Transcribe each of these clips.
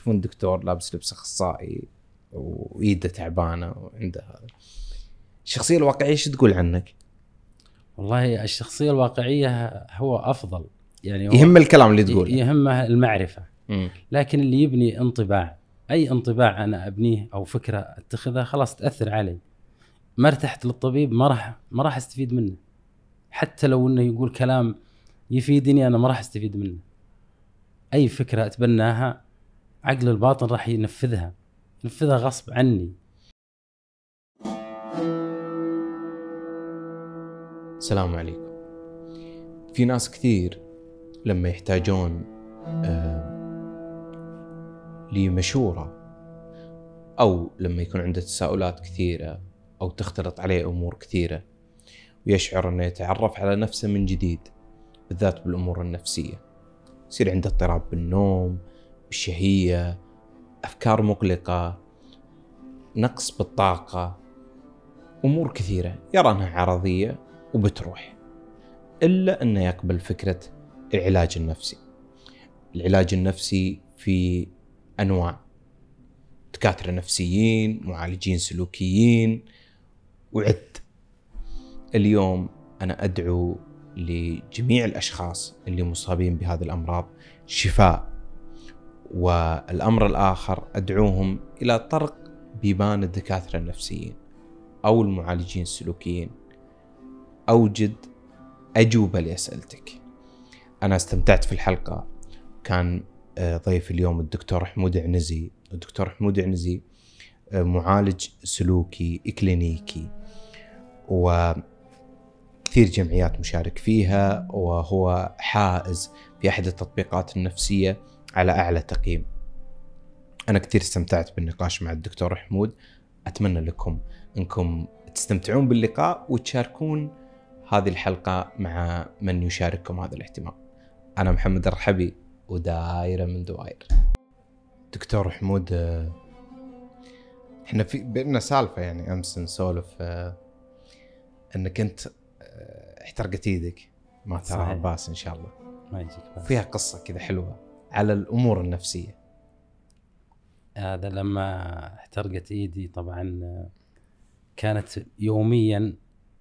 تشوفون دكتور لابس لبس أخصائي وايده تعبانة وعنده. هذا الشخصية الواقعية إيش تقول عنك؟ والله الشخصية الواقعية هو أفضل. يعني هو يهم الكلام اللي تقوله. يهمه المعرفة. لكن اللي يبني انطباع أي انطباع أنا أبنيه أو فكرة أتخذها خلاص تأثر علي. ما ارتحت للطبيب ما راح ما راح أستفيد منه. حتى لو إنه يقول كلام يفيدني أنا ما راح أستفيد منه. أي فكرة أتبناها عقل الباطن راح ينفذها ينفذها غصب عني. السلام عليكم. في ناس كثير لما يحتاجون آه، لمشورة أو لما يكون عنده تساؤلات كثيرة أو تختلط عليه أمور كثيرة ويشعر أنه يتعرف على نفسه من جديد بالذات بالأمور النفسية. يصير عنده اضطراب بالنوم بالشهية أفكار مقلقة نقص بالطاقة أمور كثيرة يرى أنها عرضية وبتروح إلا أنه يقبل فكرة العلاج النفسي. العلاج النفسي في أنواع دكاترة نفسيين معالجين سلوكيين وعد. اليوم أنا أدعو لجميع الأشخاص اللي مصابين بهذه الأمراض شفاء. والأمر الآخر أدعوهم إلى طرق بيبان الدكاترة النفسيين أو المعالجين السلوكيين. أوجد أجوبة لأسئلتك. أنا استمتعت في الحلقة. كان آه، ضيف اليوم الدكتور حمود عنزي. الدكتور حمود عنزي آه، معالج سلوكي إكلينيكي. وكثير جمعيات مشارك فيها وهو حائز في أحد التطبيقات النفسية على أعلى تقييم. أنا كثير استمتعت بالنقاش مع الدكتور حمود. أتمنى لكم أنكم تستمتعون باللقاء وتشاركون هذه الحلقة مع من يشارككم هذا الاهتمام أنا محمد الرحبي ودايرة من دوائر. دكتور حمود آه، إحنا في بيننا سالفة يعني أمس نسولف آه، أنك أنت آه، احترقت إيدك. ما ترى. عباس إن شاء الله. ما يجيك. فيها قصة كذا حلوة. على الأمور النفسية. هذا لما احترقت إيدي طبعا كانت يوميا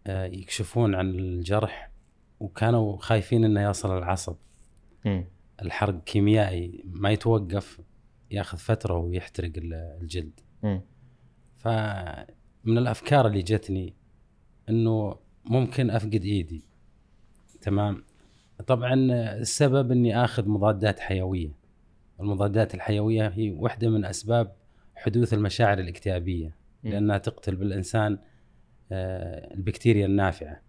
آه، يكشفون عن الجرح وكانوا خايفين إنه يصل العصب. مم. الحرق كيميائي ما يتوقف ياخذ فترة ويحترق ال- الجلد. مم. فمن الأفكار اللي جتني إنه ممكن أفقد إيدي. تمام؟ طبعا السبب إني آخذ مضادات حيوية. المضادات الحيوية هي واحدة من أسباب حدوث المشاعر الاكتئابية. لأنها تقتل بالإنسان آه، البكتيريا النافعة.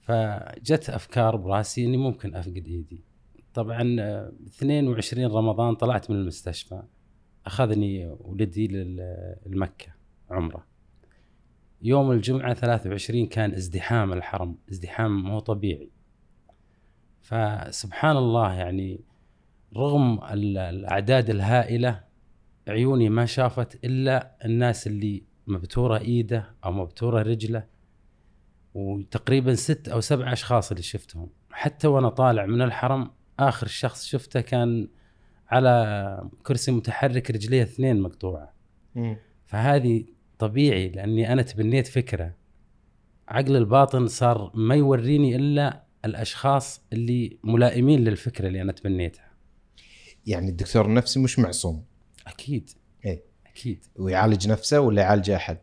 فجت أفكار براسي إني ممكن أفقد إيدي. طبعا آه، 22 رمضان طلعت من المستشفى. أخذني ولدي لمكة عمرة. يوم الجمعة 23 كان ازدحام الحرم. ازدحام مو طبيعي. فسبحان الله يعني رغم ال- الأعداد الهائلة عيوني ما شافت إلا الناس اللي مبتورة إيده أو مبتورة رجله وتقريبا ست أو سبع أشخاص اللي شفتهم. حتى وأنا طالع من الحرم آخر شخص شفته كان على كرسي متحرك رجليه اثنين مقطوعة. فهذه طبيعي لأني أنا تبنيت فكرة. عقل الباطن صار ما يوريني إلا الأشخاص اللي ملائمين للفكرة اللي أنا تبنيتها. يعني الدكتور النفسي مش معصوم. أكيد. إيه. أكيد. ويعالج نفسه ولا يعالج أحد؟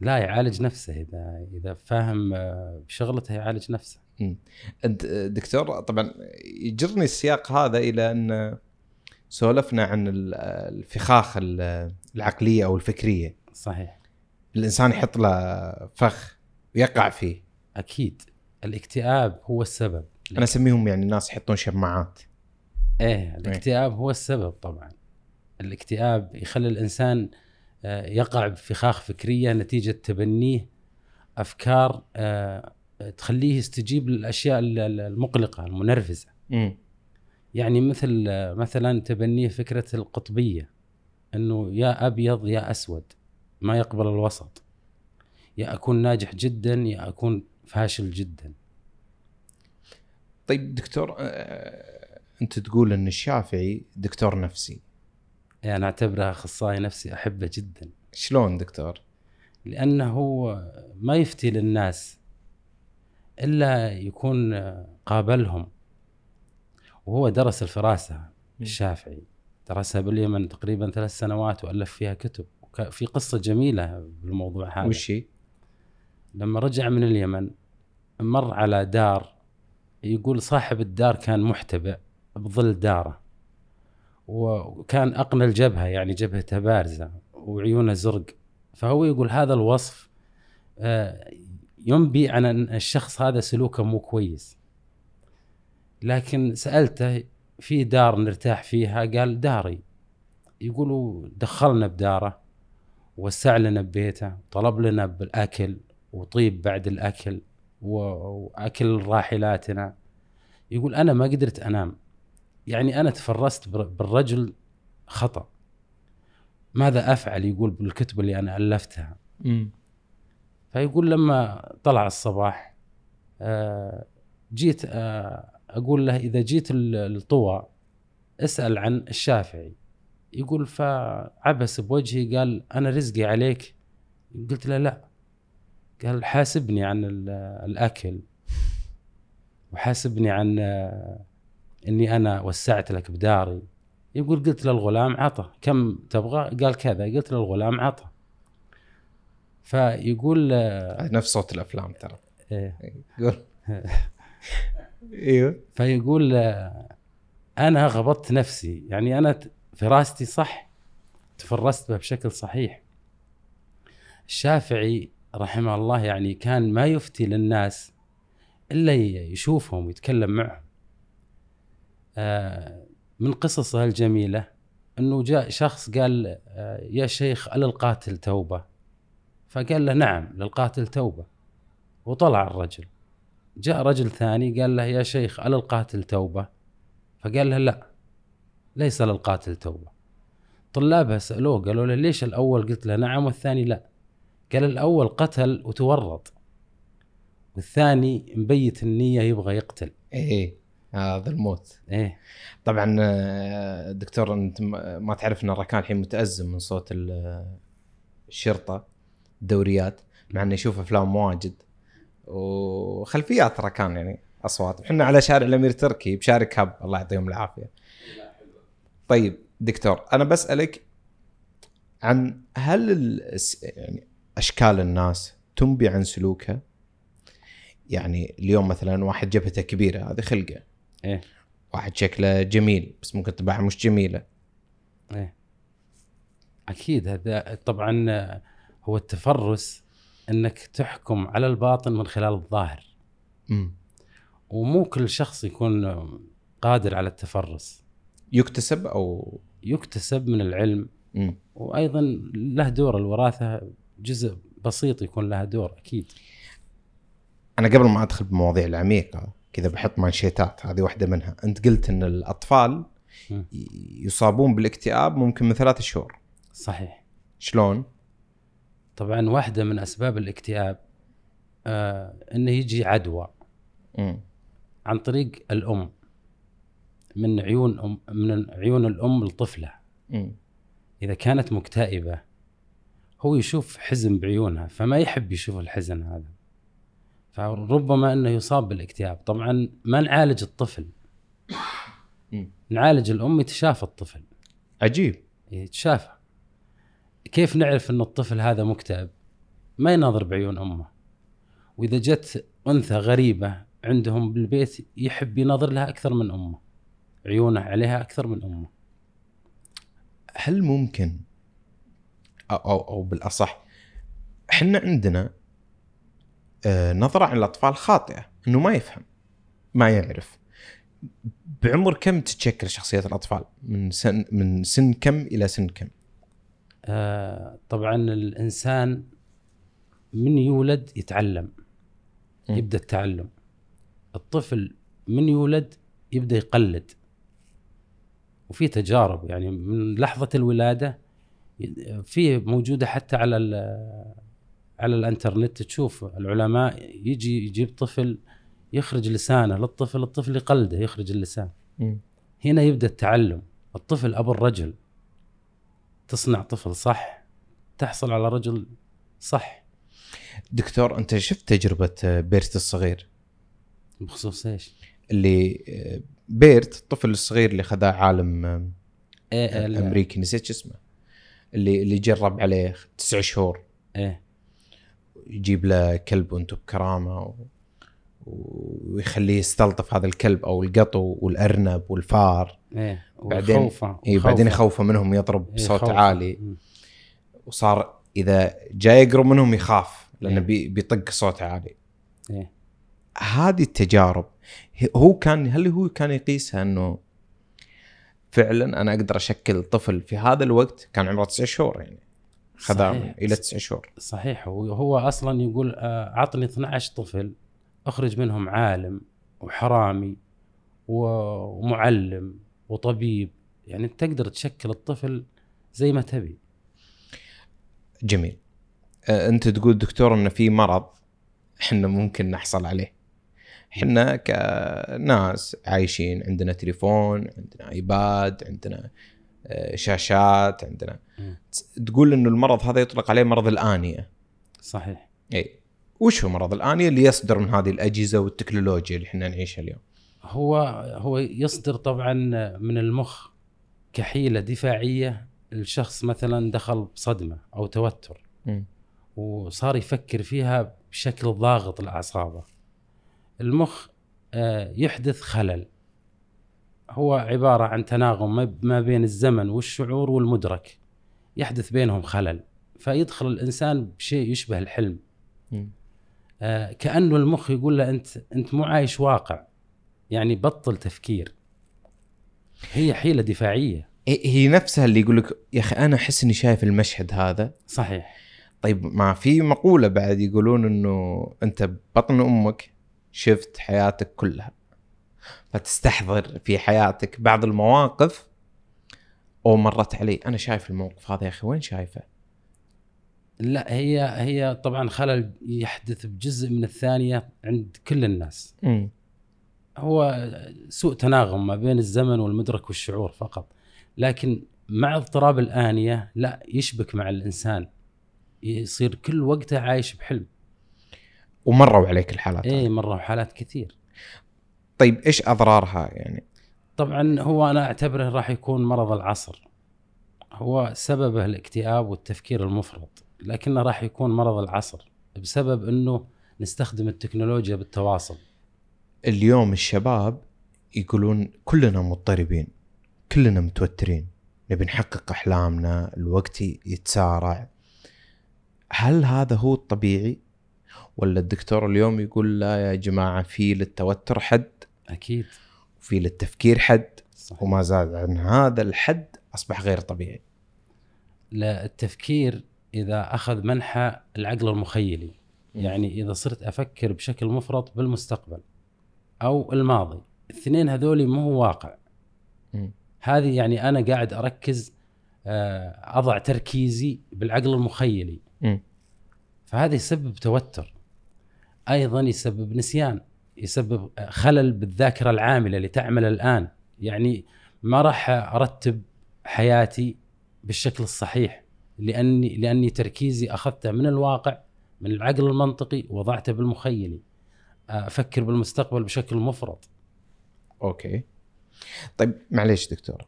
لا يعالج نفسه. إذا إذا فاهم آه، بشغلته يعالج نفسه. أنت دكتور طبعا يجرني السياق هذا إلى أن سولفنا عن ال- الفخاخ ال- العقلية أو الفكرية. صحيح. الإنسان يحط له فخ ويقع فيه. أكيد. الاكتئاب هو السبب. أنا أسميهم يعني الناس يحطون شماعات. إيه الاكتئاب هو السبب طبعا. الاكتئاب يخلي الإنسان آه، يقع بفخاخ فكرية نتيجة تبنيه أفكار آه، تخليه يستجيب للأشياء ال- ال- المقلقة المنرفزة. يعني مثل آه، مثلا تبنيه فكرة القطبية إنه يا أبيض يا أسود ما يقبل الوسط. يا أكون ناجح جدا يا أكون فاشل جدا. طيب دكتور آه، انت تقول إن الشافعي دكتور نفسي. يعني أعتبره أخصائي نفسي أحبه جدا. شلون دكتور؟ لأنه هو ما يفتي للناس إلا يكون قابلهم. وهو درس الفراسة الشافعي. درسها باليمن تقريبا ثلاث سنوات وألف فيها كتب. في قصة جميلة بالموضوع هذا. وش؟ لما رجع من اليمن مر على دار يقول صاحب الدار كان محتبئ بظل داره وكان أقنى الجبهة يعني جبهته بارزة وعيونه زرق. فهو يقول هذا الوصف آه، ينبي عن أن الشخص هذا سلوكه مو كويس. لكن سألته في دار نرتاح فيها قال داري. يقولوا دخلنا بداره وسع لنا ببيته طلب لنا بالأكل وطيب بعد الأكل. و- وأكل راحلاتنا. يقول أنا ما قدرت أنام. يعني أنا تفرست بالرجل خطأ. ماذا أفعل؟ يقول بالكتب اللي أنا ألفتها. مم. فيقول لما طلع الصباح آه، جيت آه، أقول له إذا جيت ال- الطوى اسأل عن الشافعي. يقول فعبس بوجهي قال أنا رزقي عليك. قلت له لا. قال حاسبني عن ال- الأكل. وحاسبني عن آه، إني أنا وسعت لك بداري. يقول قلت للغلام عطى كم تبغى؟ قال كذا. قلت للغلام عطى فيقول آه، نفس صوت الأفلام ترى. إيه. قول إيوه. فيقول آه، أنا غبطت نفسي. يعني أنا فراستي صح. تفرست بها بشكل صحيح. الشافعي رحمه الله يعني كان ما يفتي للناس إلا يشوفهم ويتكلم معهم. آه، من قصصه الجميله إنه جاء شخص قال آه، يا شيخ ألا القاتل توبة؟ فقال له نعم للقاتل توبة. وطلع الرجل. جاء رجل ثاني قال له يا شيخ ألا القاتل توبة؟ فقال له لا ليس للقاتل توبة. طلابه سألوه قالوا له ليش الأول؟ قلت له نعم والثاني لا. قال الأول قتل وتورط والثاني مبيت النية يبغى يقتل. إيه هذا الموت. إيه. طبعا آه، دكتور أنت ما تعرف إن الركان الحين متأزم من صوت ال- الشرطة الدوريات مع إنه يشوف أفلام واجد وخلفيات ركان يعني أصوات. إحنا على شارع الأمير تركي بشارك هب الله يعطيهم العافية. طيب دكتور أنا بسألك عن هل يعني أشكال الناس تنبي عن سلوكها. يعني اليوم مثلا واحد جبهته كبيرة هذه خلقة. إيه. واحد شكله جميل بس ممكن طباعه مش جميلة. إيه. أكيد هذا طبعا هو التفرس إنك تحكم على الباطن من خلال الظاهر. امم ومو كل شخص يكون قادر على التفرس. يكتسب أو يكتسب من العلم. امم وأيضا له دور الوراثة. جزء بسيط يكون لها دور أكيد. أنا قبل ما أدخل بمواضيع العميقة كذا بحط مانشيتات هذه واحدة منها. أنت قلت إن الأطفال يصابون بالاكتئاب ممكن من ثلاثة شهور. صحيح. شلون؟ طبعا واحدة من أسباب الاكتئاب آه إنه يجي عدوى. امم عن طريق الأم. من عيون أم من عيون الأم لطفلها امم إذا كانت مكتئبة هو يشوف حزن بعيونها فما يحب يشوف الحزن هذا. فربما إنه يصاب بالاكتئاب. طبعا ما نعالج الطفل. نعالج الأم يتشافى الطفل. عجيب. يتشافى. كيف نعرف إن الطفل هذا مكتئب؟ ما يناظر بعيون أمه. وإذا جت أنثى غريبة عندهم بالبيت يحب يناظر لها أكثر من أمه. عيونه عليها أكثر من أمه. هل ممكن أو أو, بالأصح إحنا عندنا آه، نظرة عن الأطفال خاطئة إنه ما يفهم ما يعرف. بعمر كم تتشكل شخصيات الأطفال؟ من سن من سن كم إلى سن كم؟ آه طبعا الإنسان من يولد يتعلم مم. يبدأ التعلم. الطفل من يولد يبدأ يقلد. وفي تجارب يعني من لحظة الولادة في موجودة حتى على على الانترنت. تشوف العلماء يجي يجيب طفل يخرج لسانه للطفل الطفل يقلده يخرج اللسان. هنا يبدأ التعلم. الطفل أبو الرجل. تصنع طفل صح. تحصل على رجل صح. دكتور أنت شفت تجربة بيرت الصغير؟ بخصوص إيش؟ اللي آه، بيرت الطفل الصغير اللي خذاه عالم آه، ال- أمريكي نسيت اسمه. اللي اللي جرب عليه تسع شهور. إيه. يجيب له كلب وأنتم بكرامة و... ويخليه يستلطف هذا الكلب أو القطو والأرنب والفار. إيه. بعدين- وخوفه اي بعدين يخوفه منهم يضرب إيه، بصوت خوفه. عالي. وصار إذا جاي يقرب منهم يخاف لأنه إيه. بي... بيطق صوت عالي. إيه. هذه التجارب هو كان هل هو كان يقيسها إنه فعلا أنا أقدر أشكل طفل في هذا الوقت كان عمره تسع شهور يعني. صحيح. إلى تسع شهور. صحيح. هو هو أصلا يقول آه، عطني 12 طفل أخرج منهم عالم وحرامي ومعلم وطبيب. يعني تقدر تشكل الطفل زي ما تبي. جميل. آه، أنت تقول دكتور إنه في مرض إحنا ممكن نحصل عليه. إحنا كناس عايشين عندنا تليفون عندنا إيباد عندنا آه، شاشات عندنا. تقول إنه المرض هذا يطلق عليه مرض الآنية. صحيح. إي. وش هو مرض الآنية اللي يصدر من هذه الأجهزة والتكنولوجيا اللي إحنا نعيشها اليوم؟ هو هو يصدر طبعا من المخ كحيلة دفاعية الشخص مثلا دخل بصدمة أو توتر. مم. وصار يفكر فيها بشكل ضاغط لأعصابه. المخ آه، يحدث خلل. هو عبارة عن تناغم ما- بين الزمن والشعور والمدرك. يحدث بينهم خلل فيدخل الإنسان بشيء يشبه الحلم. آه، كأنه المخ يقول له أنت أنت مو عايش واقع. يعني بطل تفكير. هي حيلة دفاعية. إيه- هي نفسها اللي يقول لك يا أخي أنا أحس إني شايف المشهد هذا. صحيح. طيب ما في مقولة بعد يقولون إنه أنت ببطن أمك؟ شفت حياتك كلها. فتستحضر في حياتك بعض المواقف أو مرت علي. أنا شايف الموقف هذا يا أخي وين شايفه؟ لا هي هي طبعا خلل يحدث بجزء من الثانية عند كل الناس. امم هو سوء تناغم ما بين الزمن والمدرك والشعور فقط. لكن مع اضطراب الآنية لا يشبك مع الإنسان. يصير كل وقته عايش بحلم. ومروا عليك الحالات إيه؟ مرة حالات كثير. طيب إيش أضرارها يعني؟ طبعا هو أنا أعتبره راح يكون مرض العصر. هو سببه الاكتئاب والتفكير المفرط لكنه راح يكون مرض العصر بسبب أنه نستخدم التكنولوجيا بالتواصل. اليوم الشباب يقولون كلنا مضطربين كلنا متوترين نبي نحقق أحلامنا الوقت يتسارع. هل هذا هو الطبيعي؟ ولا الدكتور اليوم يقول لا يا جماعة في للتوتر حد؟ أكيد. وفي للتفكير حد؟ صحيح. وما زاد عن هذا الحد أصبح غير طبيعي. لا التفكير إذا أخذ منحى العقل المخيلي. يعني إذا صرت أفكر بشكل مفرط بالمستقبل أو الماضي. الاثنين هذولي مو واقع. مم. هذه يعني أنا قاعد أركز آه، أضع تركيزي بالعقل المخيلي. مم. فهذا يسبب توتر. أيضا يسبب نسيان يسبب خلل بالذاكرة العاملة اللي تعمل الآن. يعني ما راح أرتب حياتي بالشكل الصحيح لأني لأني تركيزي أخذته من الواقع من العقل المنطقي وضعته بالمخيلي. أفكر بالمستقبل بشكل مفرط. أوكي. طيب معليش دكتور.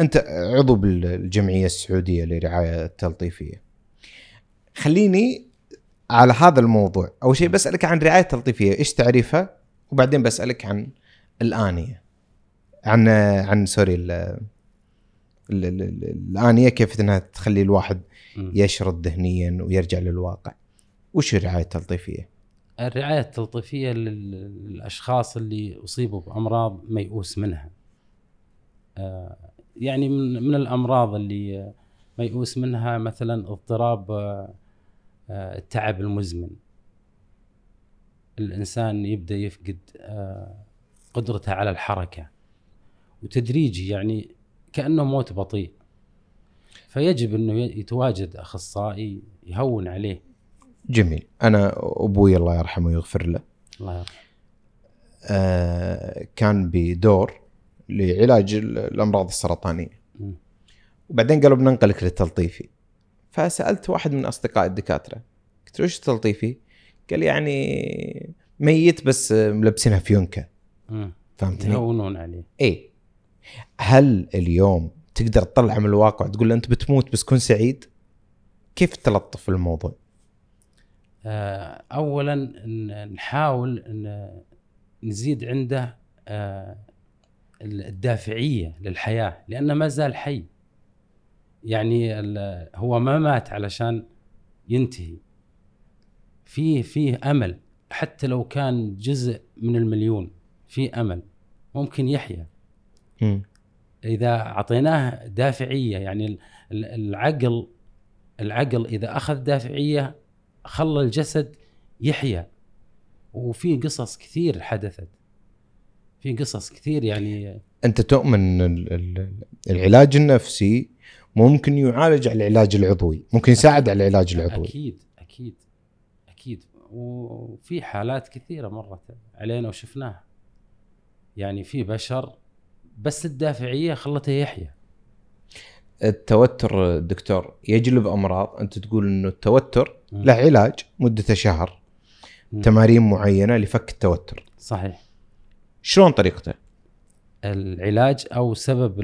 أنت عضو بالجمعية السعودية للرعايه التلطيفية. خليني على هذا الموضوع. أول شيء بسألك عن الرعايه التلطيفيه إيش تعريفها؟ وبعدين بسألك عن الآنية. عن عن سوري ال- ال- ال- ال- الآنية كيف إنها تخلي الواحد. يشرد ذهنيا ويرجع للواقع. وش الرعاية التلطيفية؟ الرعاية التلطيفية لل- للأشخاص اللي اصيبوا بأمراض ميؤوس منها. آه، يعني من من الأمراض اللي ميؤوس منها مثلا اضطراب آه، التعب المزمن. الإنسان يبدأ يفقد آه، قدرته على الحركة. وتدريجي يعني كأنه موت بطيء. فيجب أنه يتواجد أخصائي يهون عليه. جميل. أنا أبوي الله يرحمه ويغفر له. الله يرحمه. آه، كان بدور لعلاج ال- الأمراض السرطانية. مم. وبعدين قالوا بننقلك للتلطيفي. فسألت واحد من اصدقائي الدكاترة قلت له إيش التلطيفي؟ قال يعني ميت بس ملبسينها فيونكه. فهمتني؟ يهونون عليه اي هل اليوم تقدر تطلع من الواقع تقول له أنت بتموت بس كن سعيد؟ كيف تلطف الموضوع؟ آه، اولا نحاول إن نزيد عنده آه، الدافعية للحياة لأنه ما زال حي يعني هو ما مات علشان ينتهي. فيه فيه أمل. حتى لو كان جزء من المليون في أمل. ممكن يحيا. إذا أعطيناه دافعية يعني ال- ال- العقل العقل إذا أخذ دافعية خلى الجسد يحيا. وفي قصص كثير حدثت. في قصص كثير يعني أنت تؤمن العلاج النفسي ممكن يعالج على العلاج العضوي، ممكن يساعد على العلاج العضوي. أكيد أكيد أكيد وفي حالات كثيرة مرت علينا وشفناها يعني في بشر بس الدافعية خلته يحيا التوتر دكتور يجلب أمراض، أنت تقول إنه التوتر. له علاج مدته شهر، مم. تمارين معينة لفك التوتر. صحيح شلون طريقته؟ العلاج أو سبب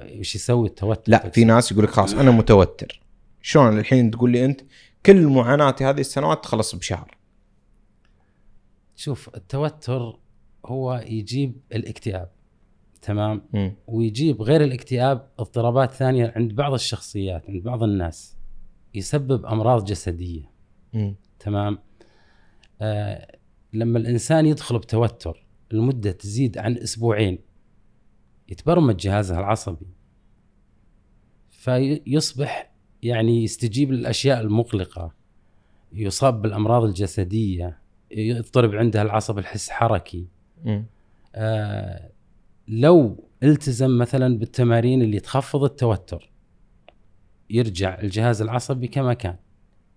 إيش يسوي التوتر لا في ناس يقول لك خلاص أنا متوتر. شلون الحين تقول لي أنت كل معاناتي هذه السنوات تخلص بشهر. شوف التوتر هو يجيب الاكتئاب تمام مم. ويجيب غير الاكتئاب اضطرابات ثانية عند بعض الشخصيات عند بعض الناس يسبب أمراض جسدية مم. تمام آه لما الإنسان يدخل بتوتر المدة تزيد عن أسبوعين يتبرمج جهازه العصبي. فيصبح يعني يستجيب للأشياء المقلقة يصاب بالأمراض الجسدية يضطرب عنده العصب الحس حركي. آه لو التزم مثلا بالتمارين اللي تخفض التوتر يرجع الجهاز العصبي كما كان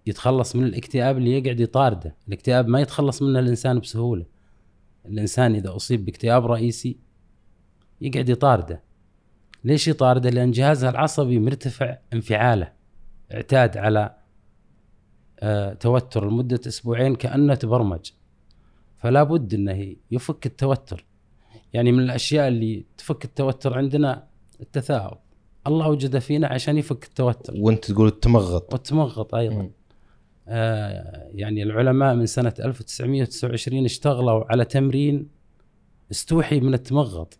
يتخلص من الاكتئاب اللي يقعد يطارده. الاكتئاب ما يتخلص منه الإنسان بسهولة. الإنسان إذا أصيب باكتئاب رئيسي يقعد يطارده. ليش يطارده؟ لأن جهازه العصبي مرتفع انفعاله اعتاد على آه توتر لمدة أسبوعين كأنه تبرمج. فلا بد إنه يفك التوتر. يعني من الأشياء اللي تفك التوتر عندنا التثاؤب. الله وجد فينا عشان يفك التوتر. وأنت تقول التمغط. والتمغط أيضا. مم. آه يعني العلماء من سنة 1929 اشتغلوا على تمرين استوحي من التمغط.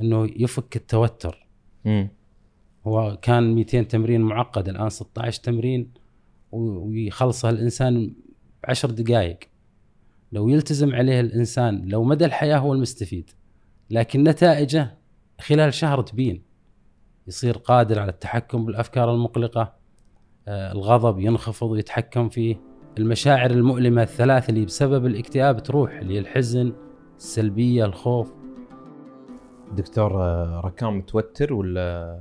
إنه يفك التوتر. مم. هو كان 200 تمرين معقد الآن 16 تمرين ويخلصها الإنسان بعشر دقائق لو يلتزم عليه الإنسان لو مدى الحياة هو المستفيد. لكن نتائجه خلال شهر تبين. يصير قادر على التحكم بالأفكار المقلقة آه، الغضب ينخفض ويتحكم فيه المشاعر المؤلمة الثلاث اللي بسبب الاكتئاب تروح اللي هي الحزن السلبية الخوف. دكتور آه، ركان متوتر ولا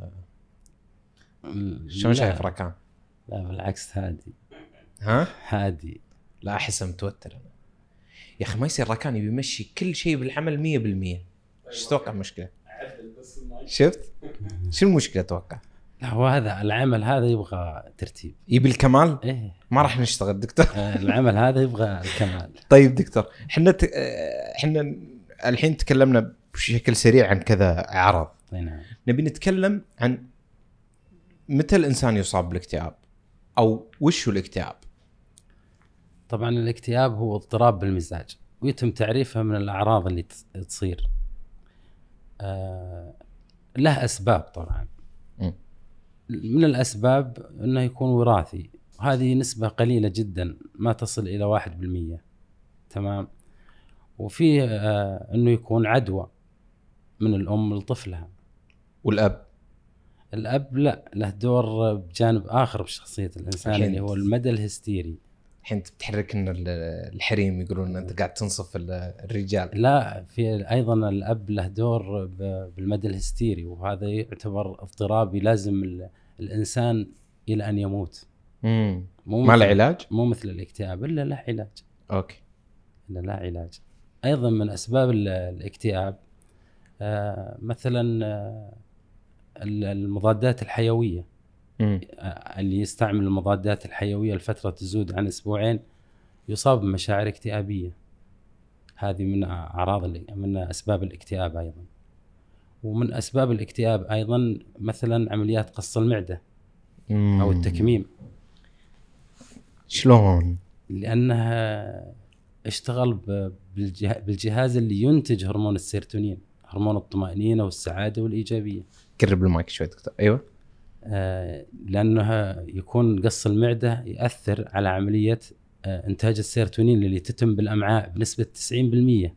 شلون شايف ركان؟ لا بالعكس هادي ها؟ هادي لا أحسه متوتر أنا يا أخي ما يصير ركان يبي يمشي كل شيء بالعمل 100% إيش تتوقع المشكلة؟ شفت؟ شو المشكلة أتوقع؟ لا هو هذا العمل هذا يبغى ترتيب يبي الكمال؟ إيه ما راح نشتغل دكتور آه، العمل هذا يبغى الكمال طيب دكتور إحنا ت... آه، إحنا الحين تكلمنا بشكل سريع عن كذا عرض. نعم. نبي نتكلم عن متى الإنسان يصاب بالاكتئاب أو وش هو الاكتئاب؟ طبعا الاكتئاب هو اضطراب بالمزاج ويتم تعريفه من الأعراض اللي تص- تصير. آه له أسباب طبعا. مم. من الأسباب إنه يكون وراثي. هذه نسبة قليلة جدا ما تصل إلى واحد بالمية. تمام؟ وفي آه إنه يكون عدوى. من الأم لطفلها. والأب؟ الأب لا له دور بجانب آخر بشخصية الإنسان اللي هو المدى الهستيري. الحين تحرك إن ال- الحريم يقولون أنت قاعد تنصف ال- الرجال. لا في أيضا الأب له دور بالمدى الهستيري وهذا يعتبر اضطراب يلازم ال- الإنسان إلى أن يموت. امم مو ما له علاج؟ مو مثل الاكتئاب إلا له علاج. أوكي. إلا له علاج. أيضا من أسباب ال- الاكتئاب مثلا آه، ال- المضادات الحيوية. آه، اللي يستعمل المضادات الحيوية لفترة تزود عن أسبوعين يصاب بمشاعر اكتئابية هذه من أعراض من أسباب الاكتئاب أيضا ومن أسباب الاكتئاب أيضا مثلا عمليات قص المعدة أو. التكميم شلون؟ لأنها اشتغل بالجهاز اللي ينتج هرمون السيرتونين هرمون الطمأنينة والسعادة والإيجابية. قرب المايك شوي دكتور. أيوه. آه، لانها يكون قص المعدة يأثر على عملية آه، إنتاج السيرتونين اللي تتم بالأمعاء بنسبة 90%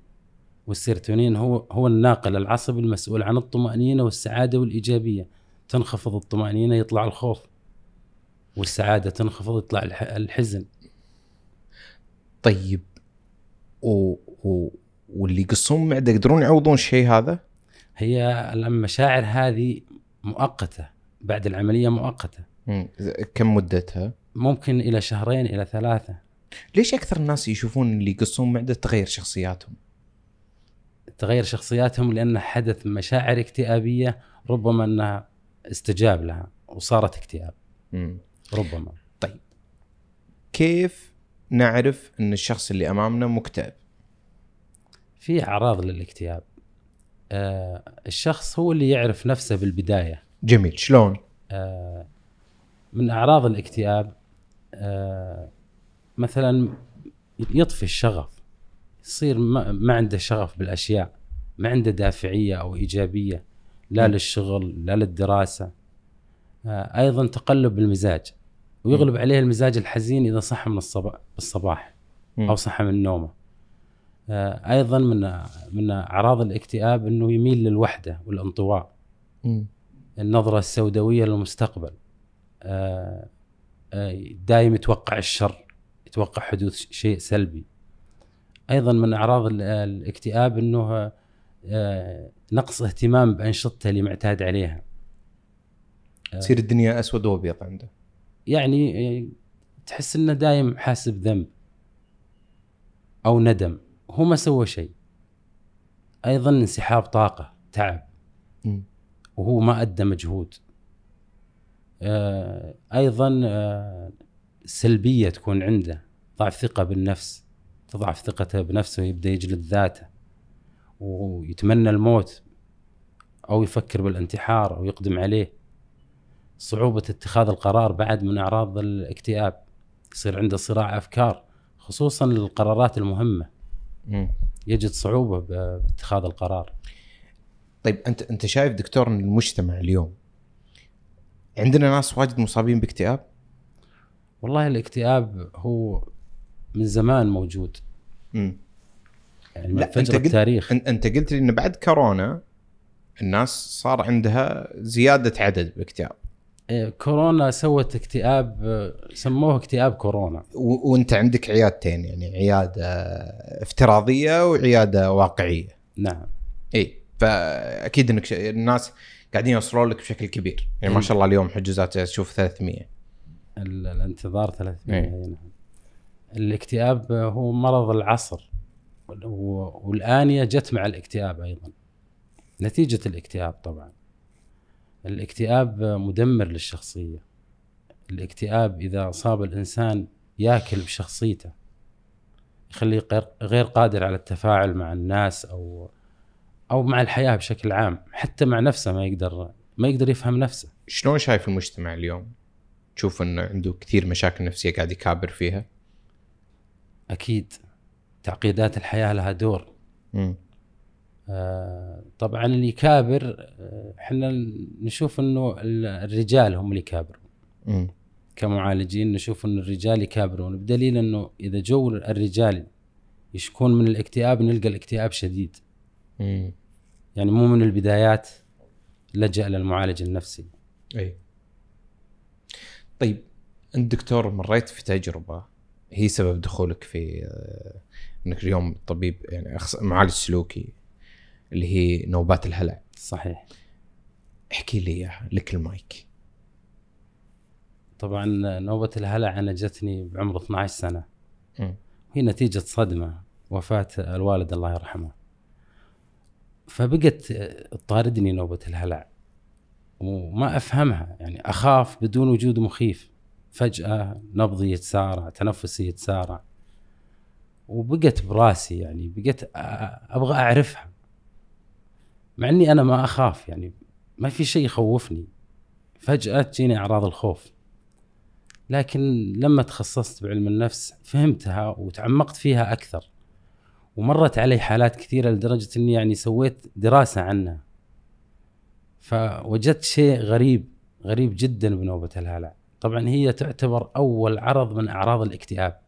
والسيرتونين هو هو الناقل العصبي المسؤول عن الطمأنينة والسعادة والإيجابية. تنخفض الطمأنينة يطلع الخوف والسعادة تنخفض يطلع الح- الحزن. طيب و... و... واللي يقصون معده يقدرون يعوضون الشيء هذا؟ هي المشاعر هذه مؤقتة بعد العملية مؤقتة مم. كم مدتها؟ ممكن إلى شهرين إلى ثلاثة ليش أكثر الناس يشوفون اللي يقصون معده تغير شخصياتهم؟ تغير شخصياتهم لأن حدث مشاعر اكتئابية ربما أنها استجاب لها وصارت اكتئاب مم. ربما كيف نعرف إن الشخص اللي أمامنا مكتئب؟ في أعراض للاكتئاب. آه الشخص هو اللي يعرف نفسه بالبداية. جميل. شلون؟ آه من أعراض الاكتئاب آه مثلا يطفي الشغف. يصير ما, ما عنده شغف بالأشياء ما عنده دافعية أو إيجابية لا م. للشغل لا للدراسة. آه أيضا تقلب المزاج ويغلب عليه المزاج الحزين إذا صحى من الصباح بالصباح. أو صحى من نومه. أيضا من من أعراض الاكتئاب إنه يميل للوحدة والانطواء. مم. النظرة السوداوية للمستقبل. آه، آه، دايم يتوقع الشر يتوقع حدوث شيء سلبي. أيضا من أعراض ال- الاكتئاب آه، نقص اهتمام بأنشطته اللي معتاد عليها. تصير الدنيا أسود وأبيض عنده. يعني آه، تحس أنه دايم حاسس بذنب أو ندم. هو ما سوى شيء. أيضا انسحاب طاقة تعب. وهو ما أدى مجهود. آه، أيضا آه، سلبية تكون عنده. ضعف ثقة بالنفس. تضعف ثقته بنفسه ويبدأ يجلد ذاته. ويتمنى الموت. أو يفكر بالانتحار أو يقدم عليه. صعوبة اتخاذ القرار بعد من أعراض الاكتئاب. يصير عنده صراع أفكار خصوصا القرارات المهمة. يجد صعوبة باتخاذ القرار. طيب أنت أنت شايف دكتور ان المجتمع اليوم عندنا ناس واجد مصابين باكتئاب؟ والله الاكتئاب هو من زمان موجود. مم. يعني لا، أنت فجر قلت- التاريخ. أنت قلت لي إن بعد كورونا الناس صار عندها زيادة عدد بالاكتئاب كورونا سوت اكتئاب آه، سموه اكتئاب كورونا. و- وانت عندك عيادتين يعني عيادة افتراضية وعيادة واقعية. نعم. اي فأكيد إنك ش... الناس قاعدين يوصلون لك بشكل كبير. يعني ما شاء الله اليوم حجوزات أشوف 300 ال- الانتظار 300 إيه. أي نعم. الاكتئاب هو مرض العصر. و- والآنية جت مع الاكتئاب أيضا. نتيجة الاكتئاب طبعا. الاكتئاب مدمر للشخصية. الاكتئاب إذا أصاب الإنسان ياكل بشخصيته يخليه غير- قادر على التفاعل مع الناس أو أو مع الحياة بشكل عام حتى مع نفسه ما يقدر ما يقدر يفهم نفسه. شلون شايف المجتمع اليوم؟ تشوف إنه عنده كثير مشاكل نفسية قاعد يكابر فيها؟ أكيد. تعقيدات الحياة لها دور. طبعا اللي يكابر آه، إحنا نشوف إنه ال- الرجال هم اللي يكابرون. امم كمعالجين نشوف ان الرجال يكابرون. بدليل إنه إذا جو الرجال يشكون من الاكتئاب نلقى الاكتئاب شديد. امم يعني مو من البدايات لجأ للمعالج النفسي. إي. طيب أنت دكتور مريت في تجربة هي سبب دخولك في آه، إنك اليوم طبيب يعني معالج سلوكي. اللي هي نوبات الهلع صحيح. احكي لي إياها لك المايك. طبعا نوبة الهلع أنا جتني بعمر 12 سنة. مم. هي نتيجة صدمة وفاة الوالد الله يرحمه. فبقت تطاردني نوبة الهلع وما أفهمها يعني أخاف بدون وجود مخيف. فجأة نبضي يتسارع تنفسي يتسارع. وبقت براسي يعني بقيت أ- أبغى أعرفها. مع إني أنا ما أخاف يعني ما في شيء يخوفني. فجأة تجيني أعراض الخوف. لكن لما تخصصت بعلم النفس فهمتها وتعمقت فيها أكثر. ومرت علي حالات كثيرة لدرجة إني يعني سويت دراسة عنها. فوجدت شيء غريب غريب جدا بنوبة الهلع. طبعا هي تعتبر أول عرض من أعراض الاكتئاب.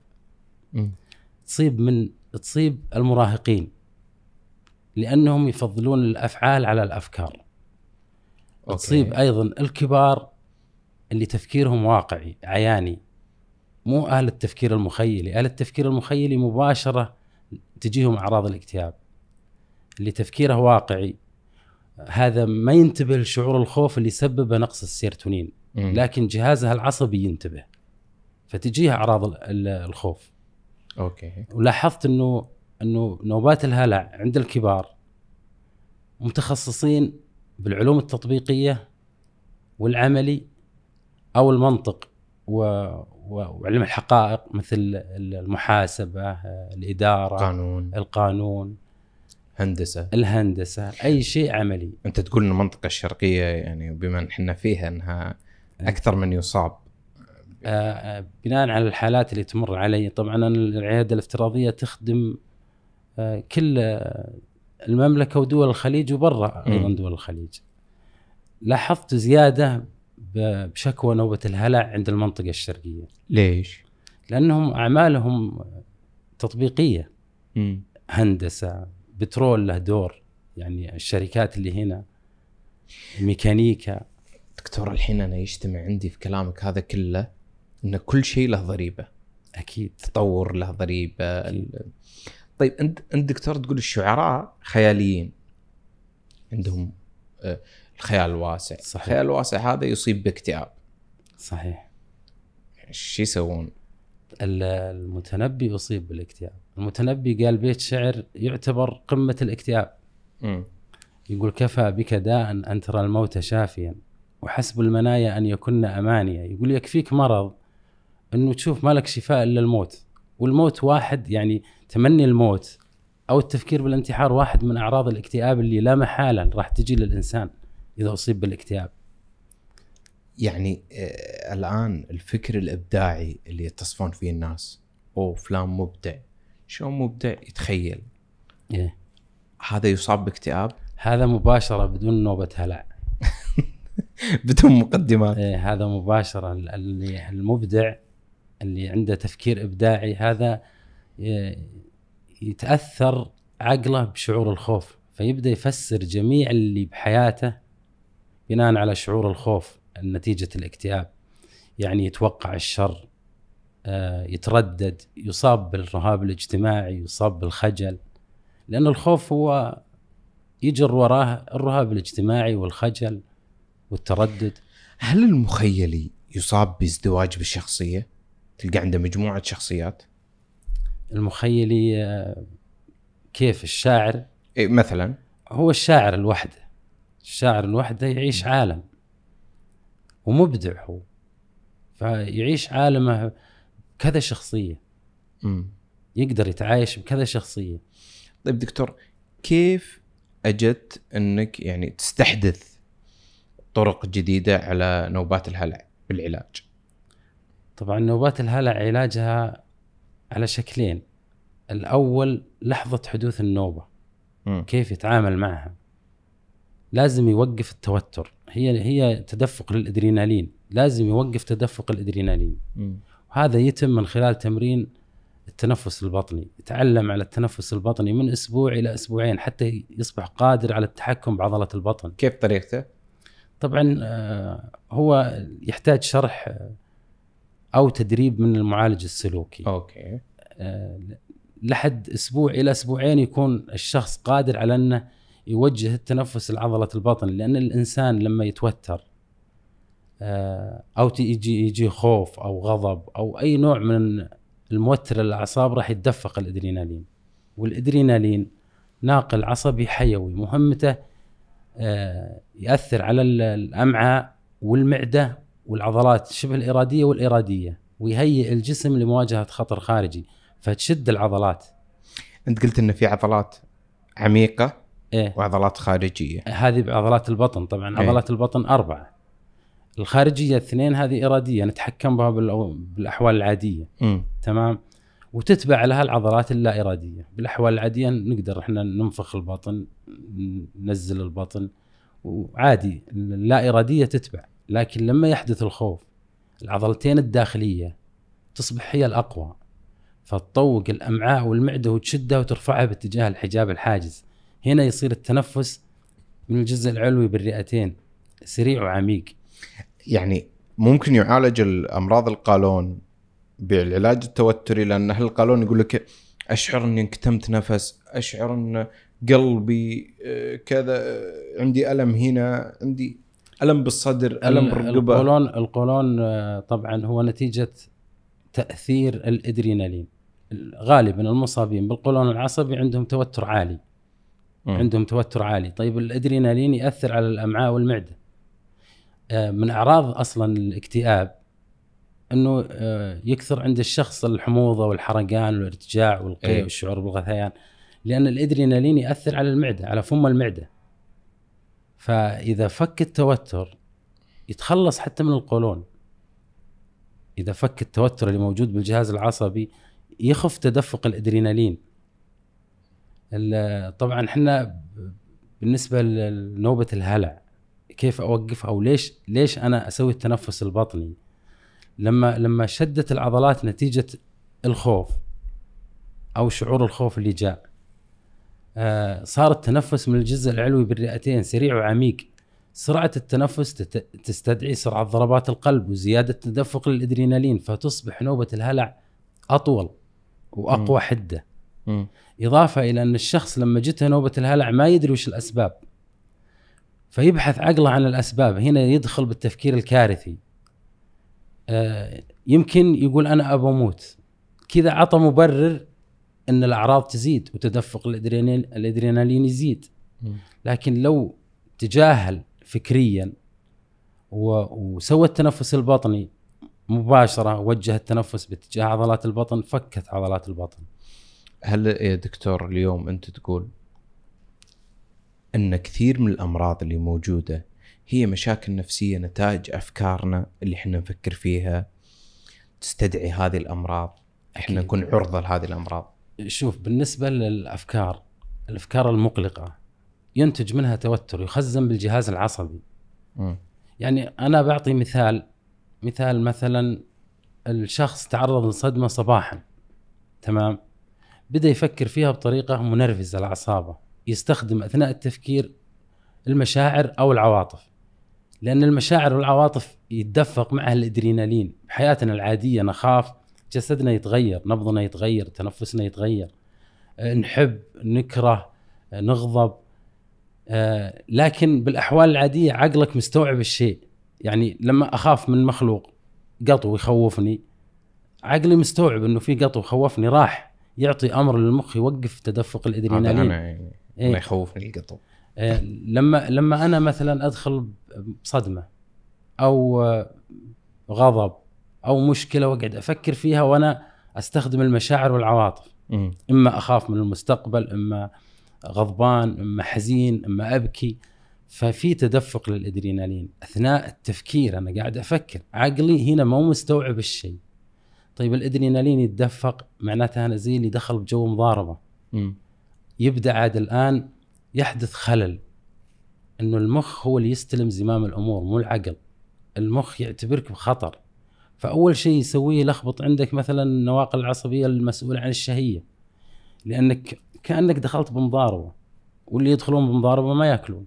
مم. تصيب من تصيب المراهقين. لأنهم يفضلون الأفعال على الأفكار. أوكي. تصيب أيضا الكبار اللي تفكيرهم واقعي عياني. مو أهل التفكير المخيلي. أهل التفكير المخيلي مباشرة تجيهم أعراض الاكتئاب. اللي تفكيره واقعي هذا ما ينتبه لشعور الخوف اللي يسببه نقص السيرتونين مم. لكن جهازها العصبي ينتبه فتجيها أعراض ال- ال- الخوف. أوكي. ولاحظت إنه إنه نوبات الهلع عند الكبار متخصصين بالعلوم التطبيقية والعملي أو المنطق و... وعلم الحقائق مثل المحاسبة الإدارة قانون. القانون هندسة. الهندسة أي شيء عملي. أنت تقول إن المنطقة الشرقية يعني بما إن إحنا فيها إنها أكثر من يصاب. آه، بناء على الحالات اللي تمر علي طبعا العيادة الافتراضية تخدم آه، كل المملكة ودول الخليج وبرا أيضا. دول الخليج. لاحظت زيادة بشكوى نوبة الهلع عند المنطقة الشرقية. ليش؟ لأنهم أعمالهم تطبيقية. مم. هندسة بترول له دور. يعني الشركات اللي هنا ميكانيكا. دكتور الحين أنا يجتمع عندي في كلامك هذا كله إن كل شيء له ضريبة. أكيد. تطور له ضريبة. ال- طيب انت أنت دكتور تقول الشعراء خياليين. عندهم آه، الخيال الواسع. صحيح. الخيال الواسع هذا يصيب باكتئاب. صحيح. إيش يسوون؟ ال- المتنبي اصيب بالاكتئاب. المتنبي قال بيت شعر يعتبر قمة الاكتئاب. مم. يقول كفى بك داء أن ترى الموت شافيا. وحسب المنايا أن يكن أمانيا. يقول يكفيك مرض أنه تشوف ما لك شفاء إلا الموت. والموت واحد يعني تمني الموت أو التفكير بالانتحار واحد من أعراض الاكتئاب اللي لا محالة راح تجي للإنسان إذا أصيب بالاكتئاب. يعني آه الآن الفكر الإبداعي اللي يتصفون فيه الناس أوه فلان مبدع. شلون مبدع؟ يتخيل. إيه. هذا يصاب باكتئاب؟ هذا مباشرة بدون نوبة هلع. بدون مقدمات. إيه هذا مباشرة. ال- اللي المبدع اللي عنده تفكير إبداعي هذا ي- يتأثر عقله بشعور الخوف فيبدأ يفسر جميع اللي بحياته بناء على شعور الخوف نتيجة الاكتئاب. يعني يتوقع الشر آه، يتردد يصاب بالرهاب الاجتماعي يصاب بالخجل لأن الخوف هو يجر وراه الرهاب الاجتماعي والخجل والتردد. هل المخيلي يصاب بازدواج بالشخصية؟ تلقى عنده مجموعة شخصيات؟ المخيلي آه، كيف الشاعر؟ إيه مثلا. هو الشاعر الوحدة. الشاعر الوحدة يعيش عالم. ومبدع هو. فيعيش عالمه كذا شخصية. مم. يقدر يتعايش بكذا شخصية. طيب دكتور كيف أجت إنك يعني تستحدث طرق جديدة على نوبات الهلع بالعلاج؟ طبعا نوبات الهلع علاجها على شكلين. الأول لحظة حدوث النوبة. مم. كيف يتعامل معها. لازم يوقف التوتر. هي هي تدفق للأدرينالين. لازم يوقف تدفق الأدرينالين. مم. وهذا يتم من خلال تمرين التنفس البطني. يتعلم على التنفس البطني من أسبوع إلى أسبوعين حتى يصبح قادر على التحكم بعضلة البطن. كيف طريقته؟ طبعا آه، هو يحتاج شرح آه، أو تدريب من المعالج السلوكي. أوكي. آه، لحد أسبوع إلى أسبوعين يكون الشخص قادر على أنه يوجه التنفس لعضلة البطن لأن الإنسان لما يتوتر آه، أو يجي يجي خوف أو غضب أو أي نوع من الموتر الأعصاب راح يتدفق الأدرينالين. والأدرينالين ناقل عصبي حيوي مهمته آه، يأثر على ال- الأمعاء والمعدة والعضلات شبه الإرادية والإرادية ويهيئ الجسم لمواجهة خطر خارجي فتشد العضلات. أنت قلت إن في عضلات عميقة إيه. وعضلات خارجية. هذه بعضلات البطن طبعا إيه. عضلات البطن أربعة. الخارجية اثنين هذه إرادية نتحكم بها بالأحوال العادية. امم تمام؟ وتتبع لها العضلات اللا إرادية. بالأحوال العادية نقدر إحنا ننفخ البطن ننزل البطن وعادي اللا إرادية تتبع. لكن لما يحدث الخوف العضلتين الداخلية تصبح هي الأقوى فتطوق الأمعاء والمعدة وتشدها وترفعها باتجاه الحجاب الحاجز. هنا يصير التنفس من الجزء العلوي بالرئتين سريع وعميق. يعني ممكن يعالج الأمراض القولون بالعلاج التوتري لأن أهل القولون يقول لك أشعر أني انكتمت نفس أشعر أن قلبي آه، كذا آه، عندي ألم هنا عندي ألم بالصدر ألم بالرقبة. القولون القولون آه، طبعا هو نتيجة تأثير الأدرينالين. غالبا المصابين بالقولون العصبي عندهم توتر عالي. مم. عندهم توتر عالي. طيب الأدرينالين يأثر على الأمعاء والمعدة. آه، من أعراض أصلا الاكتئاب إنه آه، يكثر عند الشخص الحموضة والحرقان والارتجاع والقيء إيه. والشعور بالغثيان لأن الأدرينالين يأثر على المعدة على فم المعدة. فإذا فك التوتر يتخلص حتى من القولون. إذا فك التوتر اللي موجود بالجهاز العصبي يخف تدفق الأدرينالين. ال- طبعا إحنا بالنسبة لنوبة الهلع كيف اوقفها أو ليش ليش أنا أسوي التنفس البطني؟ لما لما شدت العضلات نتيجة الخوف أو شعور الخوف اللي جاء. صار التنفس من الجزء العلوي بالرئتين سريع وعميق. سرعة التنفس تستدعي سرعة ضربات القلب وزيادة تدفق الأدرينالين فتصبح نوبة الهلع أطول وأقوى حدة. مم. إضافة إلى أن الشخص لما جته نوبة الهلع ما يدري وش الأسباب. فيبحث عقله عن الأسباب. هنا يدخل بالتفكير الكارثي. آه، يمكن يقول أنا أبى أموت. كذا عطى مبرر أن الأعراض تزيد وتدفق الأدرينالين يزيد. لكن لو تجاهل فكريا وسوى التنفس البطني مباشرة وجه التنفس باتجاه عضلات البطن فكت عضلات البطن هل يا دكتور اليوم أنت تقول إن كثير من الأمراض اللي موجودة هي مشاكل نفسية نتاج أفكارنا اللي إحنا نفكر فيها تستدعي هذه الأمراض إحنا. نكون عرضة لهذه الأمراض شوف بالنسبة للأفكار الأفكار المقلقة ينتج منها توتر يخزن بالجهاز العصبي. مم. يعني أنا بعطي مثال مثال مثلا الشخص تعرض لصدمة صباحا تمام؟ بدأ يفكر فيها بطريقة منرفزة لأعصابه يستخدم أثناء التفكير المشاعر أو العواطف. لأن المشاعر والعواطف يتدفق معها الإدرينالين بحياتنا العادية نخاف جسدنا يتغير نبضنا يتغير تنفسنا يتغير. آه، نحب نكره آه، نغضب. آه، لكن بالأحوال العادية عقلك مستوعب الشيء. يعني لما أخاف من مخلوق قطو يخوفني عقلي مستوعب إنه في قطو خوفني راح يعطي أمر للمخ يوقف تدفق الأدرينالين. أنا يعني إيه. الله يخوفني القطو. لما لما أنا مثلا أدخل بصدمة أو غضب أو مشكلة واقعد أفكر فيها وأنا أستخدم المشاعر والعواطف. مم. إما أخاف من المستقبل إما غضبان إما حزين إما أبكي. ففي تدفق للأدرينالين أثناء التفكير أنا قاعد أفكر عقلي هنا مو مستوعب الشيء. طيب الأدرينالين يتدفق معناته أنا زي اللي دخل بجو مضاربة. مم. يبدأ عاد الآن يحدث خلل. إنه المخ هو اللي يستلم زمام الأمور مو العقل. المخ يعتبرك بخطر. فأول شيء يسويه يلخبط عندك مثلا النواقل العصبية المسؤولة عن الشهية. لأنك كأنك دخلت بمضاربة واللي يدخلون بمضاربة ما يأكلون.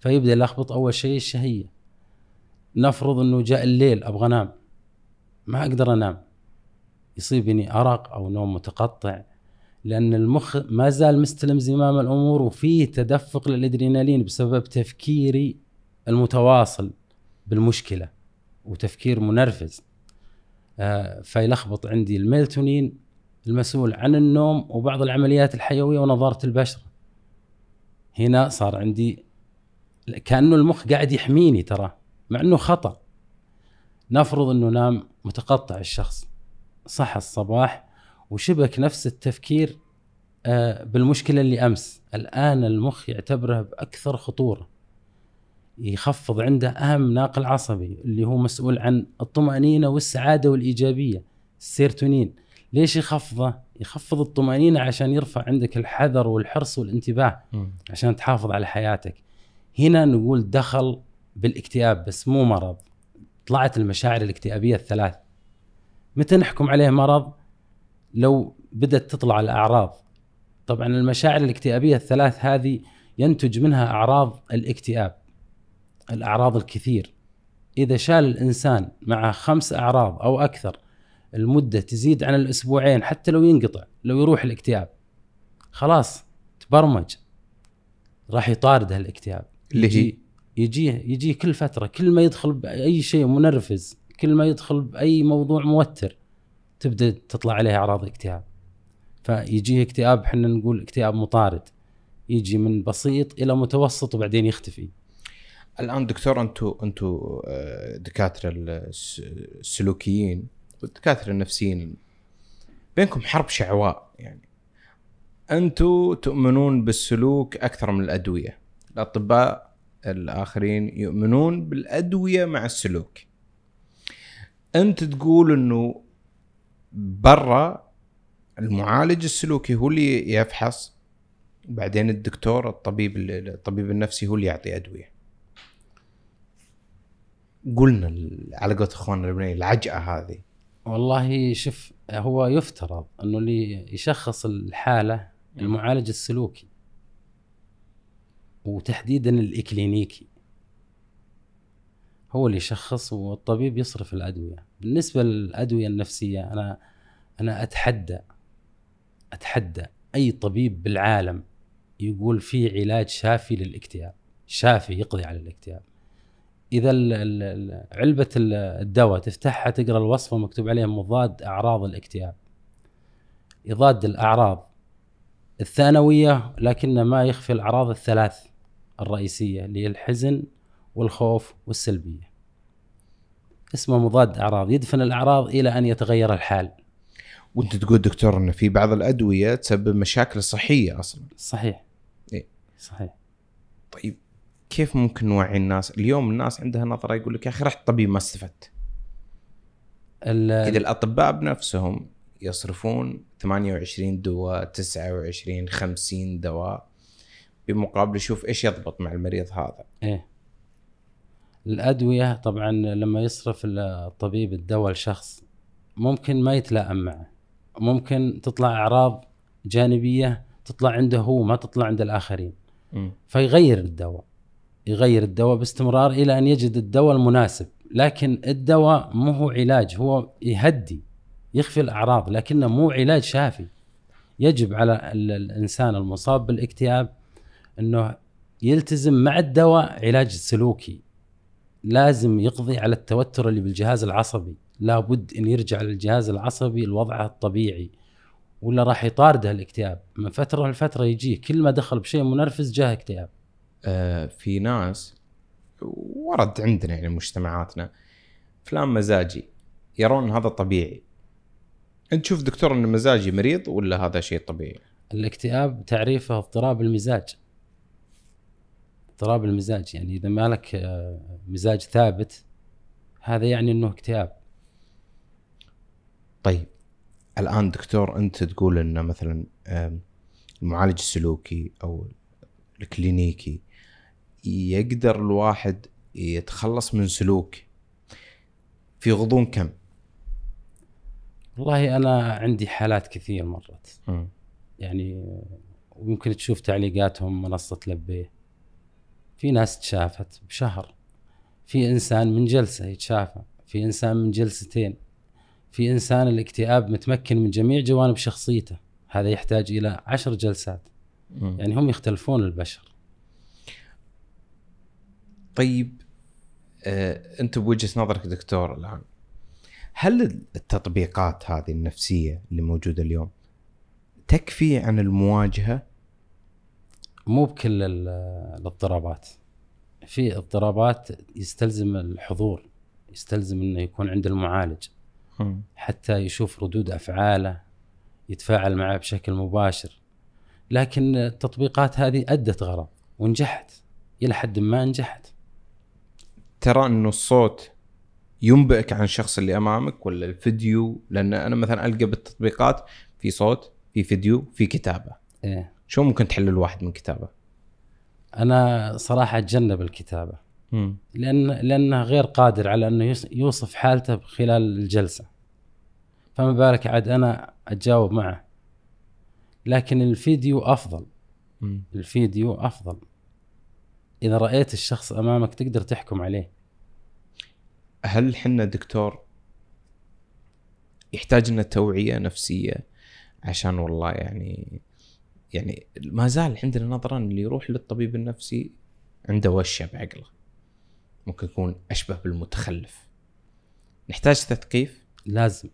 فيبدأ يلخبط أول شيء الشهية. نفرض إنه جاء الليل أبغى أنام. ما أقدر أنام. يصيبني أرق أو نوم متقطع لأن المخ ما زال مستلم زمام الأمور وفيه تدفق للأدرينالين بسبب تفكيري المتواصل بالمشكلة. وتفكير منرفز. آه، فيلخبط عندي الميلتونين المسؤول عن النوم وبعض العمليات الحيوية ونضاره البشرة. هنا صار عندي كأنه المخ قاعد يحميني ترى مع إنه خطأ. نفرض إنه نام متقطع الشخص. صحى الصباح وشبك نفس التفكير آه، بالمشكلة اللي أمس. الآن المخ يعتبره بأكثر خطورة. يخفض عنده أهم ناقل عصبي اللي هو مسؤول عن الطمأنينة والسعادة والإيجابية السيرتونين ليش يخفضه؟ يخفض الطمأنينة عشان يرفع عندك الحذر والحرص والانتباه عشان تحافظ على حياتك. هنا نقول دخل بالاكتئاب بس مو مرض. طلعت المشاعر الاكتئابية الثلاث. متى نحكم عليه مرض؟ لو بدأت تطلع الأعراض. طبعا المشاعر الاكتئابية الثلاث هذه ينتج منها أعراض الاكتئاب. الأعراض الكثير. إذا شال الإنسان مع خمس أعراض أو أكثر المدة تزيد عن الأسبوعين حتى لو ينقطع لو يروح الاكتئاب خلاص تبرمج. راح يطارده الاكتئاب اللي هي؟ يجي يجيه كل فترة كل ما يدخل باي شيء منرفز كل ما يدخل بأي موضوع موتر تبدأ تطلع عليه أعراض اكتئاب فيجيه اكتئاب إحنا نقول اكتئاب مطارد. يجي من بسيط إلى متوسط وبعدين يختفي. الآن دكتور أنتم أنتم آه، دكاترة الس- السلوكيين والدكاترة النفسيين. بينكم حرب شعواء يعني. أنتم تؤمنون بالسلوك أكثر من الأدوية. الأطباء الآخرين يؤمنون بالأدوية مع السلوك. أنت تقول إنه برا المعالج السلوكي هو اللي يفحص بعدين الدكتور الطبيب الطبيب النفسي هو اللي يعطي أدوية. قلنا على قولة إخواننا اللبنانيين العجقة هذه. والله شوف هو يفترض إنه اللي يشخص الحالة المعالج السلوكي وتحديدا الإكلينيكي. هو اللي يشخص والطبيب يصرف الأدوية. بالنسبة للأدوية النفسية أنا أنا أتحدى أتحدى أي طبيب بالعالم يقول في علاج شافي للاكتئاب شافي يقضي على الاكتئاب. إذا علبة ال- الدواء تفتحها تقرأ الوصفه مكتوب عليها مضاد أعراض الاكتئاب. يضاد الأعراض الثانوية لكن ما يخفي الأعراض الثلاث الرئيسية اللي هي الحزن والخوف والسلبية. اسمه مضاد أعراض يدفن الأعراض إلى أن يتغير الحال. وأنت تقول دكتور ان في بعض الأدوية تسبب مشاكل صحية أصلا. صحيح. إيه. صحيح. طيب. كيف ممكن نوعي الناس؟ اليوم الناس عندها نظرة يقول لك يا أخي رحت طبيب ما استفدت إذا الأطباء بنفسهم يصرفون 28 دواء 29 50 دواء بمقابل يشوف إيش يضبط مع المريض هذا. إيه. الأدوية طبعا لما يصرف الطبيب الدواء لشخص ممكن ما يتلائم معه. ممكن تطلع أعراض جانبية تطلع عنده هو ما تطلع عند الآخرين. مم. فيغير الدواء. يغير الدواء باستمرار إلى أن يجد الدواء المناسب لكن الدواء مو هو علاج هو يهدي يخفي الأعراض لكنه مو علاج شافي. يجب على ال- الإنسان المصاب بالاكتئاب إنه يلتزم مع الدواء علاج سلوكي. لازم يقضي على التوتر اللي بالجهاز العصبي. لابد إن يرجع للجهاز العصبي لوضعه الطبيعي. ولا راح يطارده الاكتئاب. من فترة لفترة يجيه. كل ما دخل بشيء منرفز جاه اكتئاب. في ناس ورد عندنا يعني مجتمعاتنا فلان مزاجي يرون هذا طبيعي. انت تشوف دكتور إن مزاجي مريض ولا هذا شيء طبيعي؟ الاكتئاب تعريفه اضطراب المزاج. اضطراب المزاج يعني إذا ما لك آه، مزاج ثابت هذا يعني إنه اكتئاب. طيب الآن دكتور أنت تقول ان مثلا المعالج السلوكي أو الكلينيكي يقدر الواحد يتخلص من سلوك في غضون كم؟ والله أنا عندي حالات كثير مرت. مم. يعني ويمكن تشوف تعليقاتهم منصة لبيه في ناس تشافت بشهر. في إنسان من جلسة يتشافى. في إنسان من جلستين. في إنسان الاكتئاب متمكن من جميع جوانب شخصيته. هذا يحتاج إلى عشر جلسات. مم. يعني هم يختلفون البشر. طيب آه، انت بوجهة نظرك دكتور الآن هل التطبيقات هذه النفسية اللي موجودة اليوم تكفي عن المواجهة؟ مو بكل ال- الاضطرابات. في اضطرابات يستلزم الحضور يستلزم إنه يكون عند المعالج. حتى يشوف ردود أفعاله يتفاعل معه بشكل مباشر. لكن التطبيقات هذه أدت غرض ونجحت. إلى حد ما نجحت. ترى إنه الصوت ينبئك عن الشخص اللي أمامك ولا الفيديو؟ لأن أنا مثلا ألقى بالتطبيقات في صوت في فيديو في كتابة. إيه. شو ممكن تحل الواحد من كتابة؟ أنا صراحة أتجنب الكتابة. مم. لأن لأنه غير قادر على إنه يوصف حالته خلال الجلسة. فما بالك عاد أنا أتجاوب معه. لكن الفيديو أفضل. مم. الفيديو أفضل. إذا رأيت الشخص أمامك تقدر تحكم عليه. هل حنا دكتور يحتاج لنا توعية نفسية؟ عشان والله يعني يعني ما زال عندنا نظرة اللي يروح للطبيب النفسي عنده وشة بعقله. ممكن يكون أشبه بالمتخلف. نحتاج تثقيف؟ لازم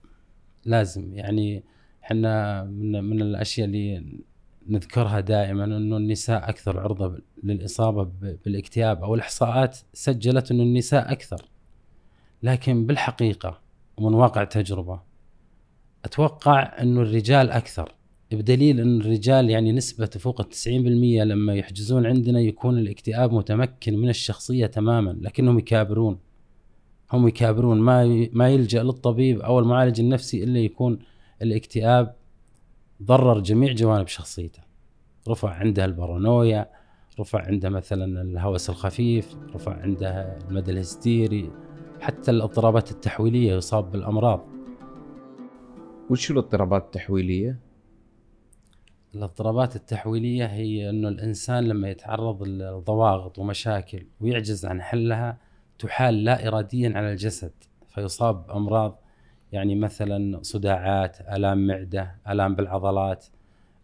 لازم. يعني إحنا من من الأشياء اللي نذكرها دائما إنه النساء أكثر عرضة للإصابة بالإكتئاب أو الإحصاءات سجلت إنه النساء أكثر. لكن بالحقيقة ومن واقع تجربة أتوقع إنه الرجال أكثر. بدليل إن الرجال يعني نسبة فوق ال 90% لما يحجزون عندنا يكون الاكتئاب متمكن من الشخصية تماما لكنهم يكابرون. هم يكابرون. ما ما يلجأ للطبيب أو المعالج النفسي إلا يكون الاكتئاب ضرر جميع جوانب شخصيته. رفع عنده البارانويا رفع عنده مثلا الهوس الخفيف رفع عنده المدى الهستيري حتى الاضطرابات التحويلية يصاب بالأمراض وش الاضطرابات التحويلية؟ الاضطرابات التحويلية هي إنه الإنسان لما يتعرض لضواغط ومشاكل ويعجز عن حلها تحال لا اراديا على الجسد فيصاب بأمراض يعني مثلا صداعات آلام معدة آلام بالعضلات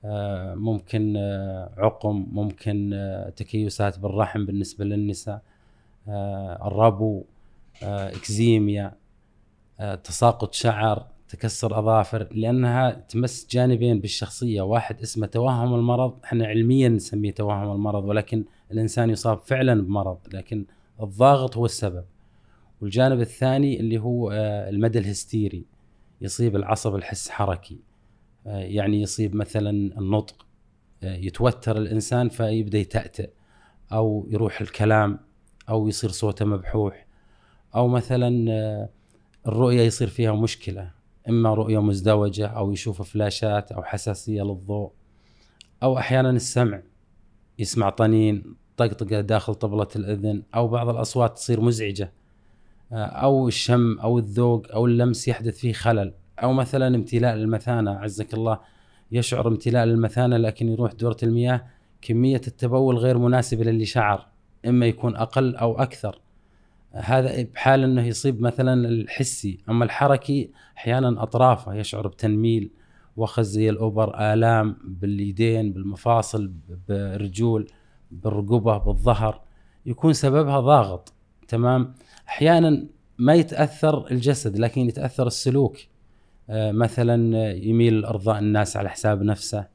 آه، ممكن آه، عقم ممكن آه، تكيسات بالرحم بالنسبة للنساء الربو إكزيميا آه، تساقط شعر تكسر أظافر لأنها تمس جانبين بالشخصية واحد اسمه توهم المرض إحنا علميا نسميه توهم المرض ولكن الإنسان يصاب فعلا بمرض لكن الضاغط هو السبب. والجانب الثاني اللي هو آه، المدى الهستيري يصيب العصب الحس حركي آه، يعني يصيب مثلا النطق آه، يتوتر الإنسان فيبدأ يتأتئ أو يروح الكلام أو يصير صوته مبحوح. أو مثلا آه، الرؤية يصير فيها مشكلة إما رؤية مزدوجة أو يشوف فلاشات أو حساسية للضوء أو أحيانا السمع يسمع طنين طقطقة داخل طبلة الأذن أو بعض الأصوات تصير مزعجة آه، أو الشم أو الذوق أو اللمس يحدث فيه خلل أو مثلا امتلاء المثانه عزك الله يشعر امتلاء المثانه لكن يروح دورة المياه كمية التبول غير مناسبة للي شعر إما يكون أقل أو أكثر. هذا بحال إنه يصيب مثلا الحسي. أما الحركي أحيانا أطرافه يشعر بتنميل وخز زي الأوبر آلام باليدين بالمفاصل بالرجول بالرقبة بالظهر يكون سببها ضاغط. تمام؟ أحيانا ما يتأثر الجسد لكن يتأثر السلوك. آه، مثلا يميل لإرضاء الناس على حساب نفسه.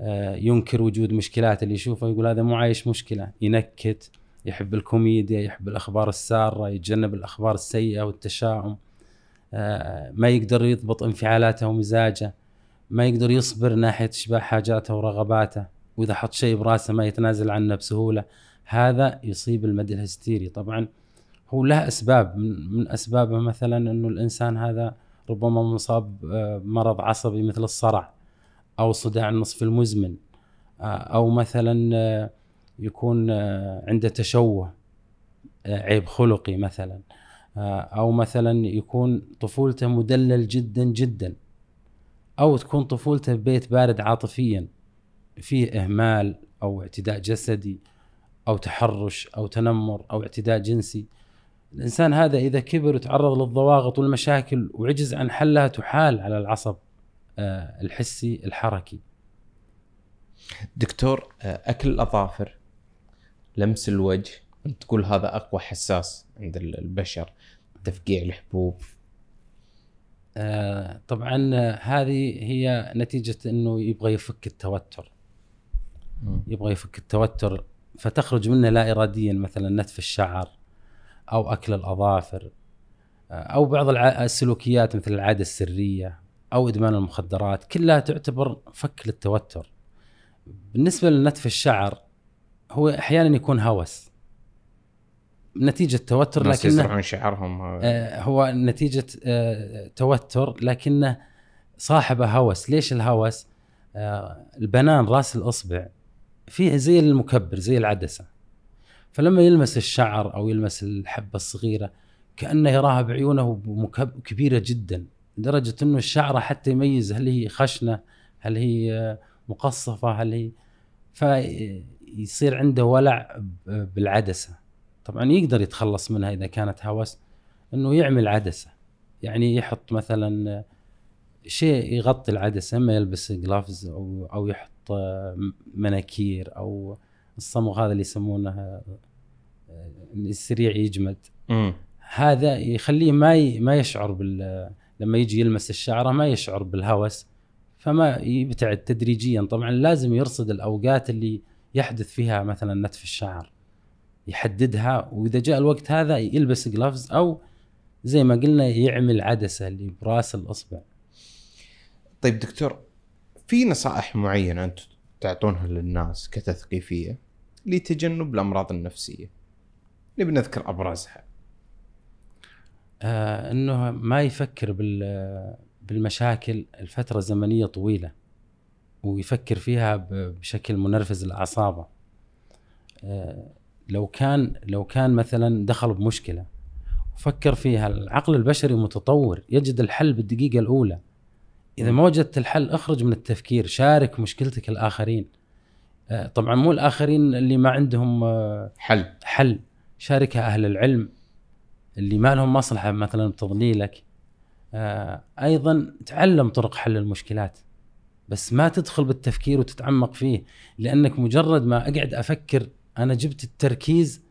آه، ينكر وجود مشكلات اللي يشوفه يقول هذا مو عايش مشكلة. ينكت. يحب الكوميديا يحب الأخبار السارة يتجنب الأخبار السيئة والتشاؤم. آه، ما يقدر يضبط انفعالاته ومزاجه. ما يقدر يصبر ناحية اشباع حاجاته ورغباته. وإذا حط شيء براسه ما يتنازل عنه بسهولة. هذا يصيب المدى الهستيري. طبعا هو له أسباب. من, أسبابه مثلا أنه الإنسان هذا ربما مصاب آه، بمرض عصبي مثل الصرع أو صداع النصف المزمن. آه، أو مثلا آه، يكون آه، عنده تشوه آه، عيب خلقي مثلا آه، أو مثلا يكون طفولته مدلل جدا جدا أو تكون طفولته ببيت بارد عاطفيا فيه إهمال أو اعتداء جسدي أو تحرش أو تنمر أو اعتداء جنسي. الإنسان هذا إذا كبر وتعرض للضواغط والمشاكل وعجز عن حلها تحال على العصب الحسي الحركي. دكتور أكل الأظافر لمس الوجه أنت تقول هذا أقوى حساس عند ال- البشر تفقيع الحبوب. آه، طبعا آه، هذه هي نتيجة إنه يبغى يفك التوتر. يبغى يفك التوتر فتخرج منه لا اراديا مثلا نتف الشعر أو أكل الأظافر أو بعض الع- السلوكيات مثل العادة السرية أو إدمان المخدرات كلها تعتبر فك للتوتر. بالنسبة لنتف الشعر هو أحيانا يكون هوس. نتيجة توتر لكنه يزرعون شعرهم آه، هو نتيجة آه، توتر لكنه صاحبه هوس. ليش الهوس؟ آه، البنان راس الأصبع فيه زي المكبر زي العدسة. فلما يلمس الشعر أو يلمس الحبة الصغيرة كأنه يراها بعيونه كبيرة جدا لدرجة أنه الشعرة حتى يميز هل هي خشنة هل هي مقصفة هل هي. فيصير عنده ولع ب- بالعدسة. طبعا يقدر يتخلص منها إذا كانت هوس إنه يعمل عدسة. يعني يحط مثلا شيء يغطي العدسة أما يلبس جلافز أو أو يحط مناكير أو الصمغ هذا اللي يسمونه آه، السريع يجمد. هذا يخليه ما ي- ما يشعر بال لما يجي يلمس الشعرة ما يشعر بالهوس فما يبتعد تدريجيا. طبعا لازم يرصد الأوقات اللي يحدث فيها مثلا نتف الشعر يحددها وإذا جاء الوقت هذا يلبس جلافز أو زي ما قلنا يعمل عدسة اللي براس الأصبع. طيب دكتور في نصائح معينة أنتم تعطونها للناس كتثقيفية لتجنب الأمراض النفسية؟ نبي نذكر أبرزها. آه إنه ما يفكر بال بالمشاكل الفترة زمنيه طويلة. ويفكر فيها بشكل منرفز لأعصابه. آه لو كان لو كان مثلا دخل بمشكلة وفكر فيها العقل البشري متطور يجد الحل بالدقيقة الأولى. إذا ما وجدت الحل اخرج من التفكير شارك مشكلتك الآخرين. آه طبعا مو الآخرين اللي ما عندهم آه حل. حل. شاركها أهل العلم اللي ما لهم مصلحة مثلا بتضليلك. أيضا تعلم طرق حل المشكلات. بس ما تدخل بالتفكير وتتعمق فيه لأنك مجرد ما أقعد أفكر أنا جبت التركيز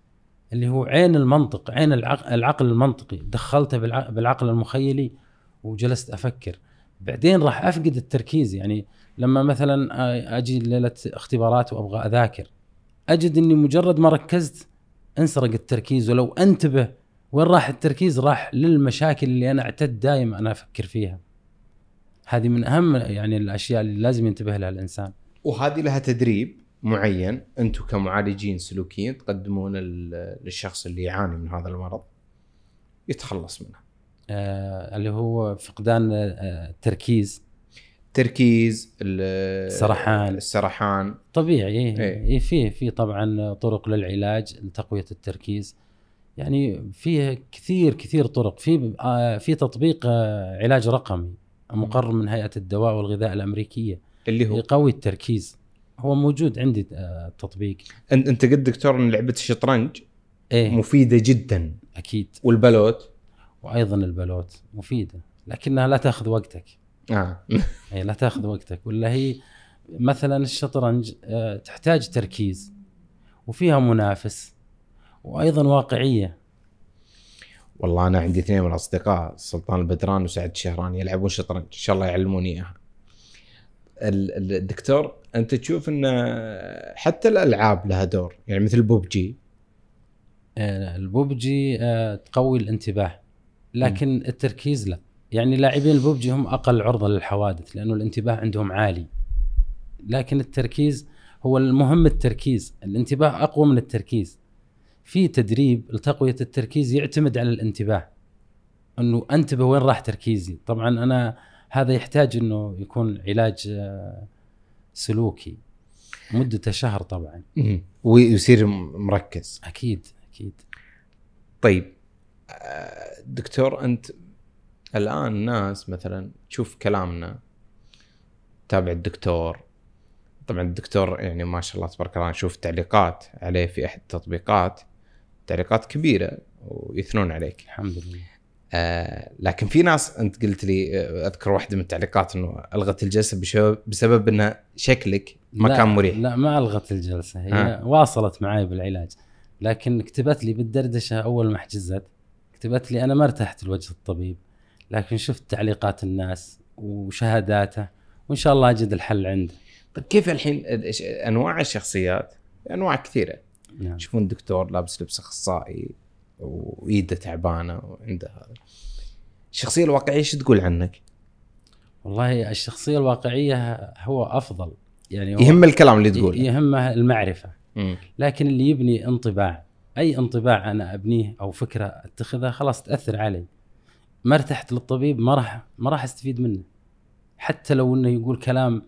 اللي هو عين المنطق عين العقل, المنطقي. دخلته بالع- بالعقل المخيلي وجلست أفكر. بعدين راح أفقد التركيز. يعني لما مثلا أجي ليلة اختبارات وأبغى أذاكر أجد إني مجرد ما ركزت انسرق التركيز. ولو أنتبه وين راح التركيز راح للمشاكل اللي أنا أعتد دائما أنا أفكر فيها. هذه من أهم يعني الأشياء اللي لازم ينتبه لها الإنسان. وهذه لها تدريب معين. أنتم كمعالجين سلوكيين تقدمونه لل- للشخص اللي يعاني من هذا المرض يتخلص منه. آه اللي هو فقدان آه التركيز تركيز ال- سرحان. السرحان. طبيعي. إيه. إيه. فيه في طبعا طرق للعلاج لتقوية التركيز. يعني فيه كثير كثير طرق. في آه في تطبيق آه علاج رقمي. مقرر من هيئة الدواء والغذاء الأمريكية. اللي هو؟ يقوي التركيز. هو موجود عندي آه التطبيق انت أنت قلت دكتور ان لعبة الشطرنج؟ إيه. مفيدة جدا. أكيد. والبلوت؟ وأيضا البلوت مفيدة لكنها لا تأخذ وقتك. آه. اي لا تأخذ وقتك. ولا هي مثلا الشطرنج آه، تحتاج تركيز وفيها منافس وأيضا واقعية. والله أنا عندي اثنين من الاصدقاء سلطان البدران وسعد الشهراني يلعبون شطرنج إن شاء الله يعلموني إياها. ال- ال- الدكتور أنت تشوف إن حتى الألعاب لها دور يعني مثل بوبجي. آه، البوبجي آه، تقوي الانتباه لكن التركيز لا. يعني لاعبين البوبجي هم أقل عرضة للحوادث لأنه الانتباه عندهم عالي. لكن التركيز هو المهم التركيز الانتباه أقوى من التركيز. في تدريب لتقوية التركيز يعتمد على الانتباه. إنه أنتبه وين راح تركيزي. طبعا أنا هذا يحتاج إنه يكون علاج آه، سلوكي مدته شهر طبعا. ويصير مركز. أكيد أكيد. طيب آه، دكتور أنت الآن الناس مثلا تشوف كلامنا تابع الدكتور. طبعا الدكتور يعني ما شاء الله تبارك الله نشوف تعليقات عليه في احد التطبيقات. تعليقات كبيرة ويثنون عليك. الحمد لله. آه لكن في ناس أنت قلت لي آه، أذكر واحدة من التعليقات إنه ألغت الجلسة بسبب بسبب إن شكلك ما كان مريح. لا ما ألغت الجلسة. هي ها. واصلت معي بالعلاج. لكن كتبت لي بالدردشة أول ما حجزت كتبت لي أنا ما ارتحت لوجه الطبيب. لكن شفت تعليقات الناس وشهاداته وإن شاء الله أجد الحل عنده طيب كيف الحين أنواع الشخصيات؟ أنواع كثيرة. نعم. يشوفون دكتور لابس لبس اخصائي وايده تعبانة وعنده. هذا الشخصية الواقعية إيش تقول عنك؟ والله الشخصية الواقعية هو أفضل. يعني هو يهم الكلام اللي تقوله. يهمه المعرفة. مم. لكن اللي يبني انطباع أي انطباع أنا أبنيه أو فكرة أتخذها خلاص تأثر علي. ما ارتحت للطبيب ما راح ما راح أستفيد منه. حتى لو إنه يقول كلام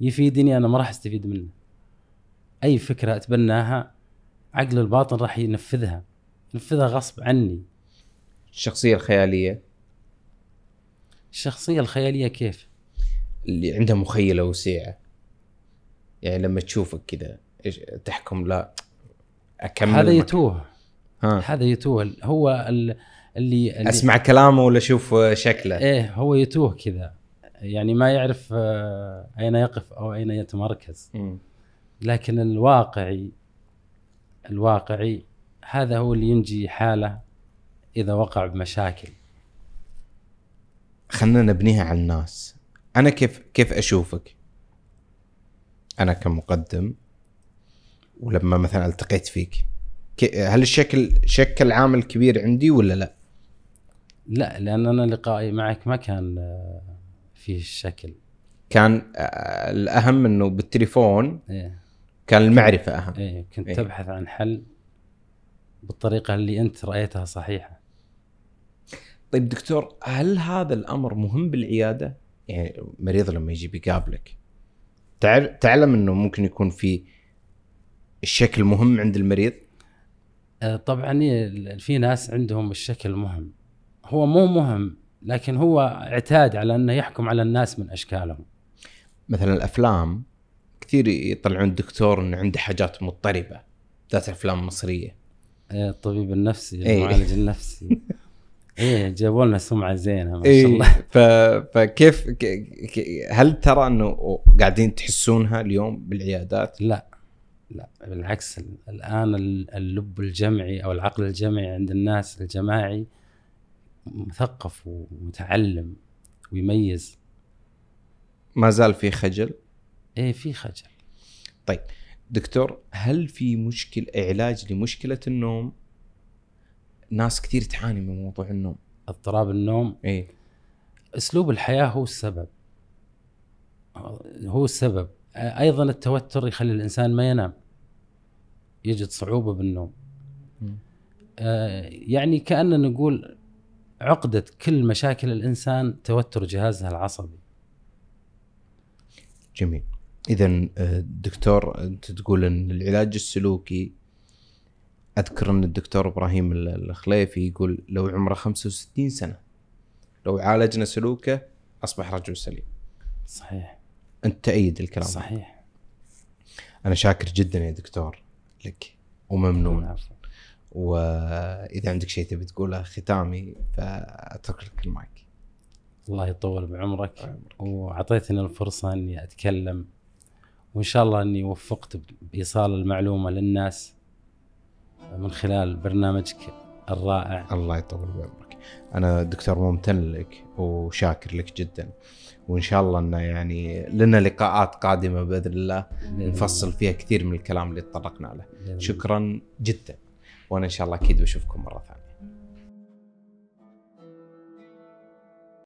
يفيدني أنا ما راح أستفيد منه. أي فكرة أتبناها عقل الباطن راح ينفذها ينفذها غصب عني. الشخصية الخيالية؟ الشخصية الخيالية كيف؟ اللي عندها مخيلة وسيعة. يعني لما تشوفك كذا تحكم؟ لا أكمل هذا مك- يتوه. ها. هذا يتوه. هو ال- اللي, اللي أسمع كلامه ولا أشوف شكله؟ إيه هو يتوه كذا. يعني ما يعرف آه، أين يقف أو أين يتمركز. مم. لكن الواقعي الواقعي هذا هو اللي ينجي حالة إذا وقع بمشاكل. خلنا نبنيها على الناس. أنا كيف كيف أشوفك؟ أنا كمقدم ولما مثلا التقيت فيك هل الشكل شكل عامل كبير عندي ولا لا؟ لا لأن أنا لقائي معك ما كان آه، فيه الشكل كان آه، الأهم إنه بالتليفون إيه. كان المعرفة أهم إيه كنت إيه. تبحث عن حل بالطريقة اللي أنت رأيتها صحيحة طيب دكتور هل هذا الأمر مهم بالعيادة؟ يعني مريض لما يجي بيقابلك تعلم إنه ممكن يكون في الشكل مهم عند المريض؟ آه، طبعا ي- في ناس عندهم الشكل مهم هو مو مهم لكن هو اعتاد على إنه يحكم على الناس من أشكالهم مثلا الأفلام كثير يطلعون دكتور إنه عنده حاجات مضطربة ذات أفلام مصرية إيه، الطبيب النفسي إيه. المعالج النفسي إيه جابوا لنا سمعة زينة ما شاء اي الله ف... فكيف ك... ك... هل ترى إنه قاعدين تحسونها اليوم بالعيادات؟ لا لا بالعكس ال- الآن ال- اللب الجمعي أو العقل الجمعي عند الناس الجماعي مثقف ومتعلم ويميز ما زال في خجل؟ إيه في خجل. دكتور هل في مشكل علاج لمشكلة النوم؟ ناس كثير تعاني من موضوع النوم. اضطراب النوم؟ اي أسلوب الحياة هو السبب. هو السبب. أيضا التوتر يخلي الإنسان ما ينام. يجد صعوبة بالنوم. آه، يعني كاننا نقول عقدة كل مشاكل الإنسان توتر جهازها العصبي. جميل. اذا دكتور أنت تقول إن العلاج السلوكي أذكر إن الدكتور إبراهيم ال- الخليفي يقول لو عمره 65 سنة لو عالجنا سلوكه أصبح رجل سليم. صحيح. أنت تأيد الكلام. صحيح. أنا شاكر جدا يا دكتور لك وممنون. وإذا عندك شيء تبي تقوله ختامي فأترك لك المايك. الله يطول بعمرك. وأعطيتني الفرصة إني أتكلم وإن شاء الله إني وفقت بإيصال المعلومة للناس من خلال برنامجك الرائع. الله يطول بعمرك. أنا دكتور ممتن لك وشاكر لك جدا. وإن شاء الله إنه يعني لنا لقاءات قادمة بإذن الله نفصل فيها كثير من الكلام اللي تطرقنا له. شكرا جدا. وأنا إن شاء الله أكيد بشوفكم مرة ثانية.